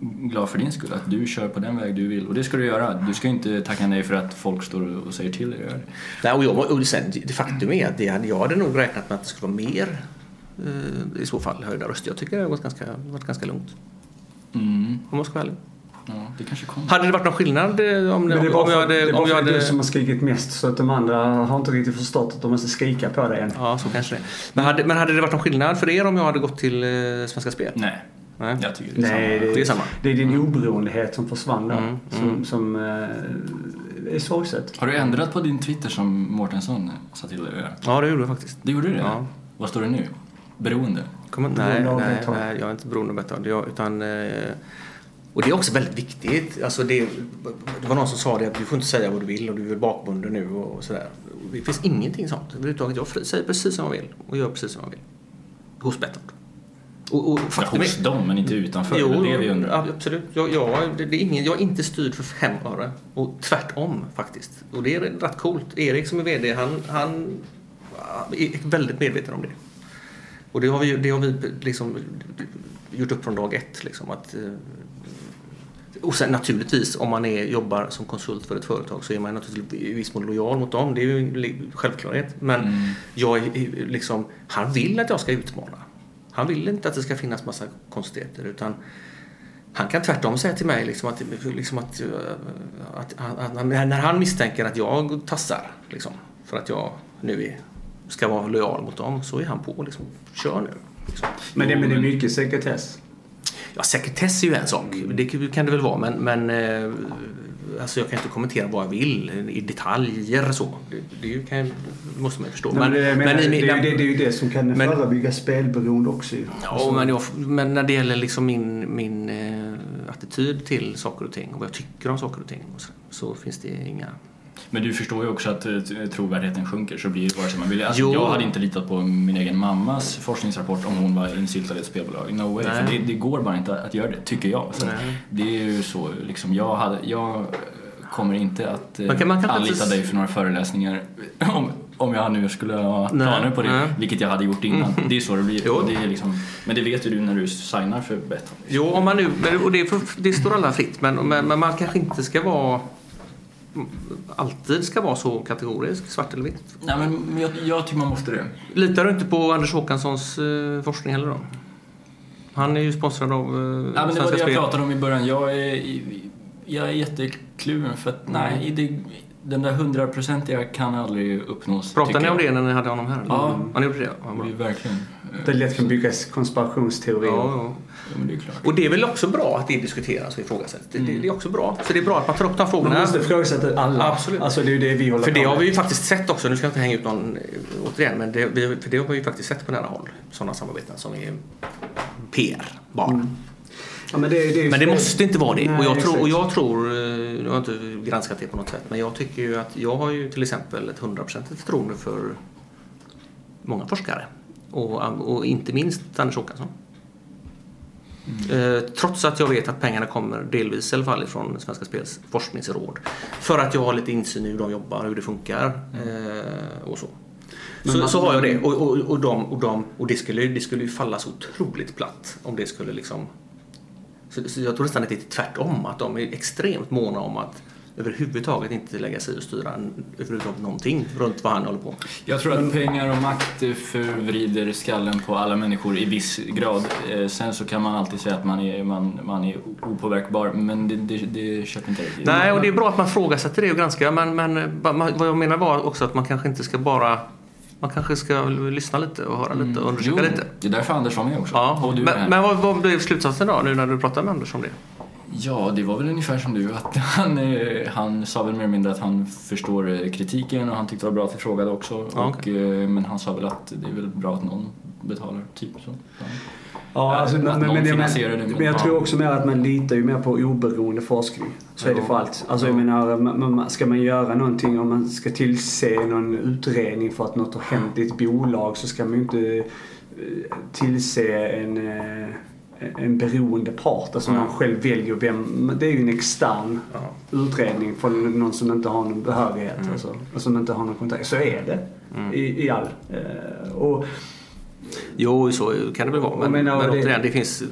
glad för din skull. Att du kör på den väg du vill. Och det ska du göra. Du ska inte tacka nej för att folk står och säger till dig. Nej, och, jag, och sen, det faktum är att jag hade nog räknat med att det skulle vara mer eh, i så fall höjda röster. Jag tycker det har gått ganska, varit ganska lugnt. Mm. Om man ska vara ärlig. Ja, det kanske kommer. Hade det varit någon skillnad eh, om, det om, om jag hade... det är bara Om jag hade du som har skrikit mest så att de andra har inte riktigt förstått att de måste skrika på dig än. ja, så kanske det. Men hade, men hade det varit någon skillnad för er om jag hade gått till eh, Svenska Spel? Nej, Nej. jag tycker det är Nej, samma. Det är samma. Det är din oberoendehet som försvann där. Mm, Som, mm. som eh, är sorgset. Har du ändrat på din Twitter som Mårtensson sa till dig? Ja, det gjorde jag faktiskt. Det gjorde du det? Ja. Vad står det nu? Beroende? Kommer, nej, Beroende nej, nej, jag är inte beroende av. Jag, utan, eh, och det är också väldigt viktigt. Alltså det, det var någon som sa det att du får inte säga vad du vill och du är bakbunden nu och, och sådär. Det finns ingenting sånt överhuvudtaget. Jag säger precis som jag vill och gör precis som jag vill. Hos Betthard. Och, och Ja, faktum är- hos dem, men inte utanför. Jo, det är vi undrar. ja, absolut. Jag, jag, det, är ingen, jag är inte styrd för fem öre. Och tvärtom faktiskt. Och det är rätt coolt. Erik som är VD, han, han är väldigt medveten om det. Och det har vi, det har vi liksom gjort upp från dag ett. Liksom, att, eh, och sen naturligtvis om man är, jobbar som konsult för ett företag så är man naturligtvis i viss mån lojal mot dem. Det är ju en självklarhet. Men Mm. jag är liksom, han vill att jag ska utmana. Han vill inte att det ska finnas massa konstigheter utan han kan tvärtom säga till mig liksom att, liksom att, eh, att, att, att när han misstänker att jag tassar liksom, för att jag nu är, ska vara lojal mot dem så är han på liksom, kör nu. Liksom. Men det, men det är mycket sekretess. Ja, sekretess är ju en sak. Det kan det väl vara. Men, men eh, alltså jag kan inte kommentera vad jag vill i detaljer så. Det, det kan, måste man ju förstå. Nej, men, det, är ju det, det är ju det som kan Men- förebygga spelberoende också. Ja, men, jag, men när det gäller liksom min, min eh, attityd till saker och ting och vad jag tycker om saker och ting och så, så finns det inga... Men du förstår ju också att eh, trovärdigheten sjunker så blir det vare sig man vill. Alltså, Jo. jag hade inte litat på min egen mammas forskningsrapport om hon var insyltad i ett spelbolag. No way. Nej. För det, det går bara inte att göra det, tycker jag. Så det är ju så, liksom, jag, hade, jag kommer inte att eh, Man kan- man kan anlita dig för några föreläsningar om, om jag nu skulle ha Nej, planer på det, nej. vilket jag hade gjort innan. Det är så det blir. Jo. Det är liksom, men det vet ju du när du signar för Betthard. Jo, om man nu, och det, får- det står alla fritt, men, men, men man kanske inte ska vara alltid ska vara så kategorisk, svart eller vitt. Nej, men jag, jag tycker man måste det. Litar du inte på Anders Håkanssons eh, forskning heller då? Han är ju sponsrad av eh, Ja, men det var det jag pratade om i början. Jag är, jag är jättekluven för att nej, det, den där hundraprocentiga kan aldrig uppnås. Pratade ni om det när ni hade honom här? Ja. Ni gjorde det? Ja, Det är verkligen. Det lätt kan byggas konspirationsteorier. Ja, ja. Ja, men det är klart. Och det är väl också bra att det diskuteras och ifrågasätts. Mm. det, det är också bra. Så det är bra att man tar upp de Man frågorna. måste ifrågasätta alla. Absolut. Alltså det är det vi håller För det har vi ju faktiskt sett också. Nu ska jag inte hänga ut någon eh, återigen. Men det, för det har vi ju faktiskt sett på nära håll. Sådana samarbeten som är PR bara. Mm. Ja, men, det, det Men det måste inte vara det. Nej, och, jag tror, och jag tror, eh, nu har jag inte granskat det på något sätt, men jag tycker ju att jag har ju till exempel ett hundraprocentigt förtroende för många forskare. Och, och inte minst Anders Håkansson. Eh, trots att jag vet att pengarna kommer delvis i alla fall ifrån Svenska Spels forskningsråd. För att jag har lite insyn i hur de jobbar, hur det funkar eh, och så. Så, man- så har jag det. Och, och, och, de, och, de, och det, skulle, det skulle ju falla så otroligt platt om det skulle liksom... Så, så jag tror nästan att det är tvärtom. Att de är extremt måna om att överhuvudtaget inte lägga sig och styra överhuvudtaget någonting runt vad han håller på. Jag tror att pengar och makt förvrider skallen på alla människor i viss grad. Eh, Sen så kan man alltid säga att man är, man, man är opåverkbar, men det, det, det köper inte riktigt. Nej, och det är bra att man frågasätter det och granskar. Men, men eh, vad jag menar var också att man kanske inte ska bara... Man kanske ska lyssna lite och höra lite och undersöka Mm. Jo, lite. det är därför Anders var med också. Ja. Men, men vad, vad blev slutsatsen då, nu när du pratade med Anders om det? Ja, det var väl ungefär som du. Att han, eh, han sa väl mer eller mindre att han förstår eh, kritiken och han tyckte det var bra att vi frågade också. Ja, och, eh, men han sa väl att det är väl bra att någon betalar, typ så. Ja. Alltså, men, men, men, men, jag ja. tror också mer att man litar ju mer på oberoende forskning. Så är det för allt. Alltså jag menar, man, ska man göra någonting, om man ska tillse någon utredning för att något har hänt i ett bolag så ska man ju inte eh, tillse en, eh, en beroende part. Alltså Mm. man själv väljer vem. Det är ju en extern Ja. utredning från någon som inte har någon behörighet. Alltså, och som inte har någon kontakt. Så är det Mm. i, i all. Eh, och Jo, så kan det väl vara. Men, Jag menar, men det- återigen, det finns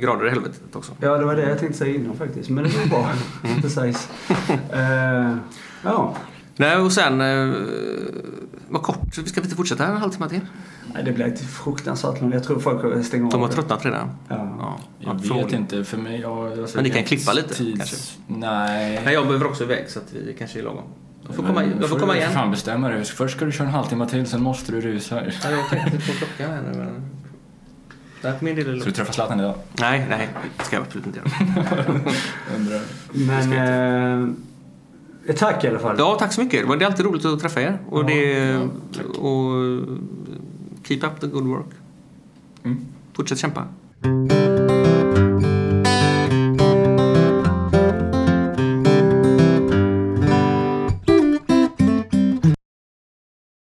grader i helvetet också. Ja, det var det jag tänkte säga innan faktiskt. Men det var bra. Precis. Eh, ja. Nej, och sen... Eh, vad kort. Ska vi inte fortsätta en halvtimme till? Nej, det blev ett fruktansvärt långt. Jag tror folk stänger av. De har tröttnat redan. Ja. Ja, Jag vet inte, för mig... Ja, alltså, Men ni kan klippa lite, kanske? Nej. Nej, jag behöver också iväg så att vi kanske är lagom. Jag får komma, jag får du komma för igen. fan bestämma dig. Först ska du köra en halvtimme till, sen måste du rusa. Ja, jag tänkte på klockan här nu. Men... Min du träffa Zlatan idag? Nej, nej. Det ska jag absolut inte göra. Undrar. Men... Eh, tack i alla fall. Ja, tack så mycket. Det är alltid roligt att träffa er. Och, Ja, det, ja, och keep up the good work. Mm. Fortsätt kämpa.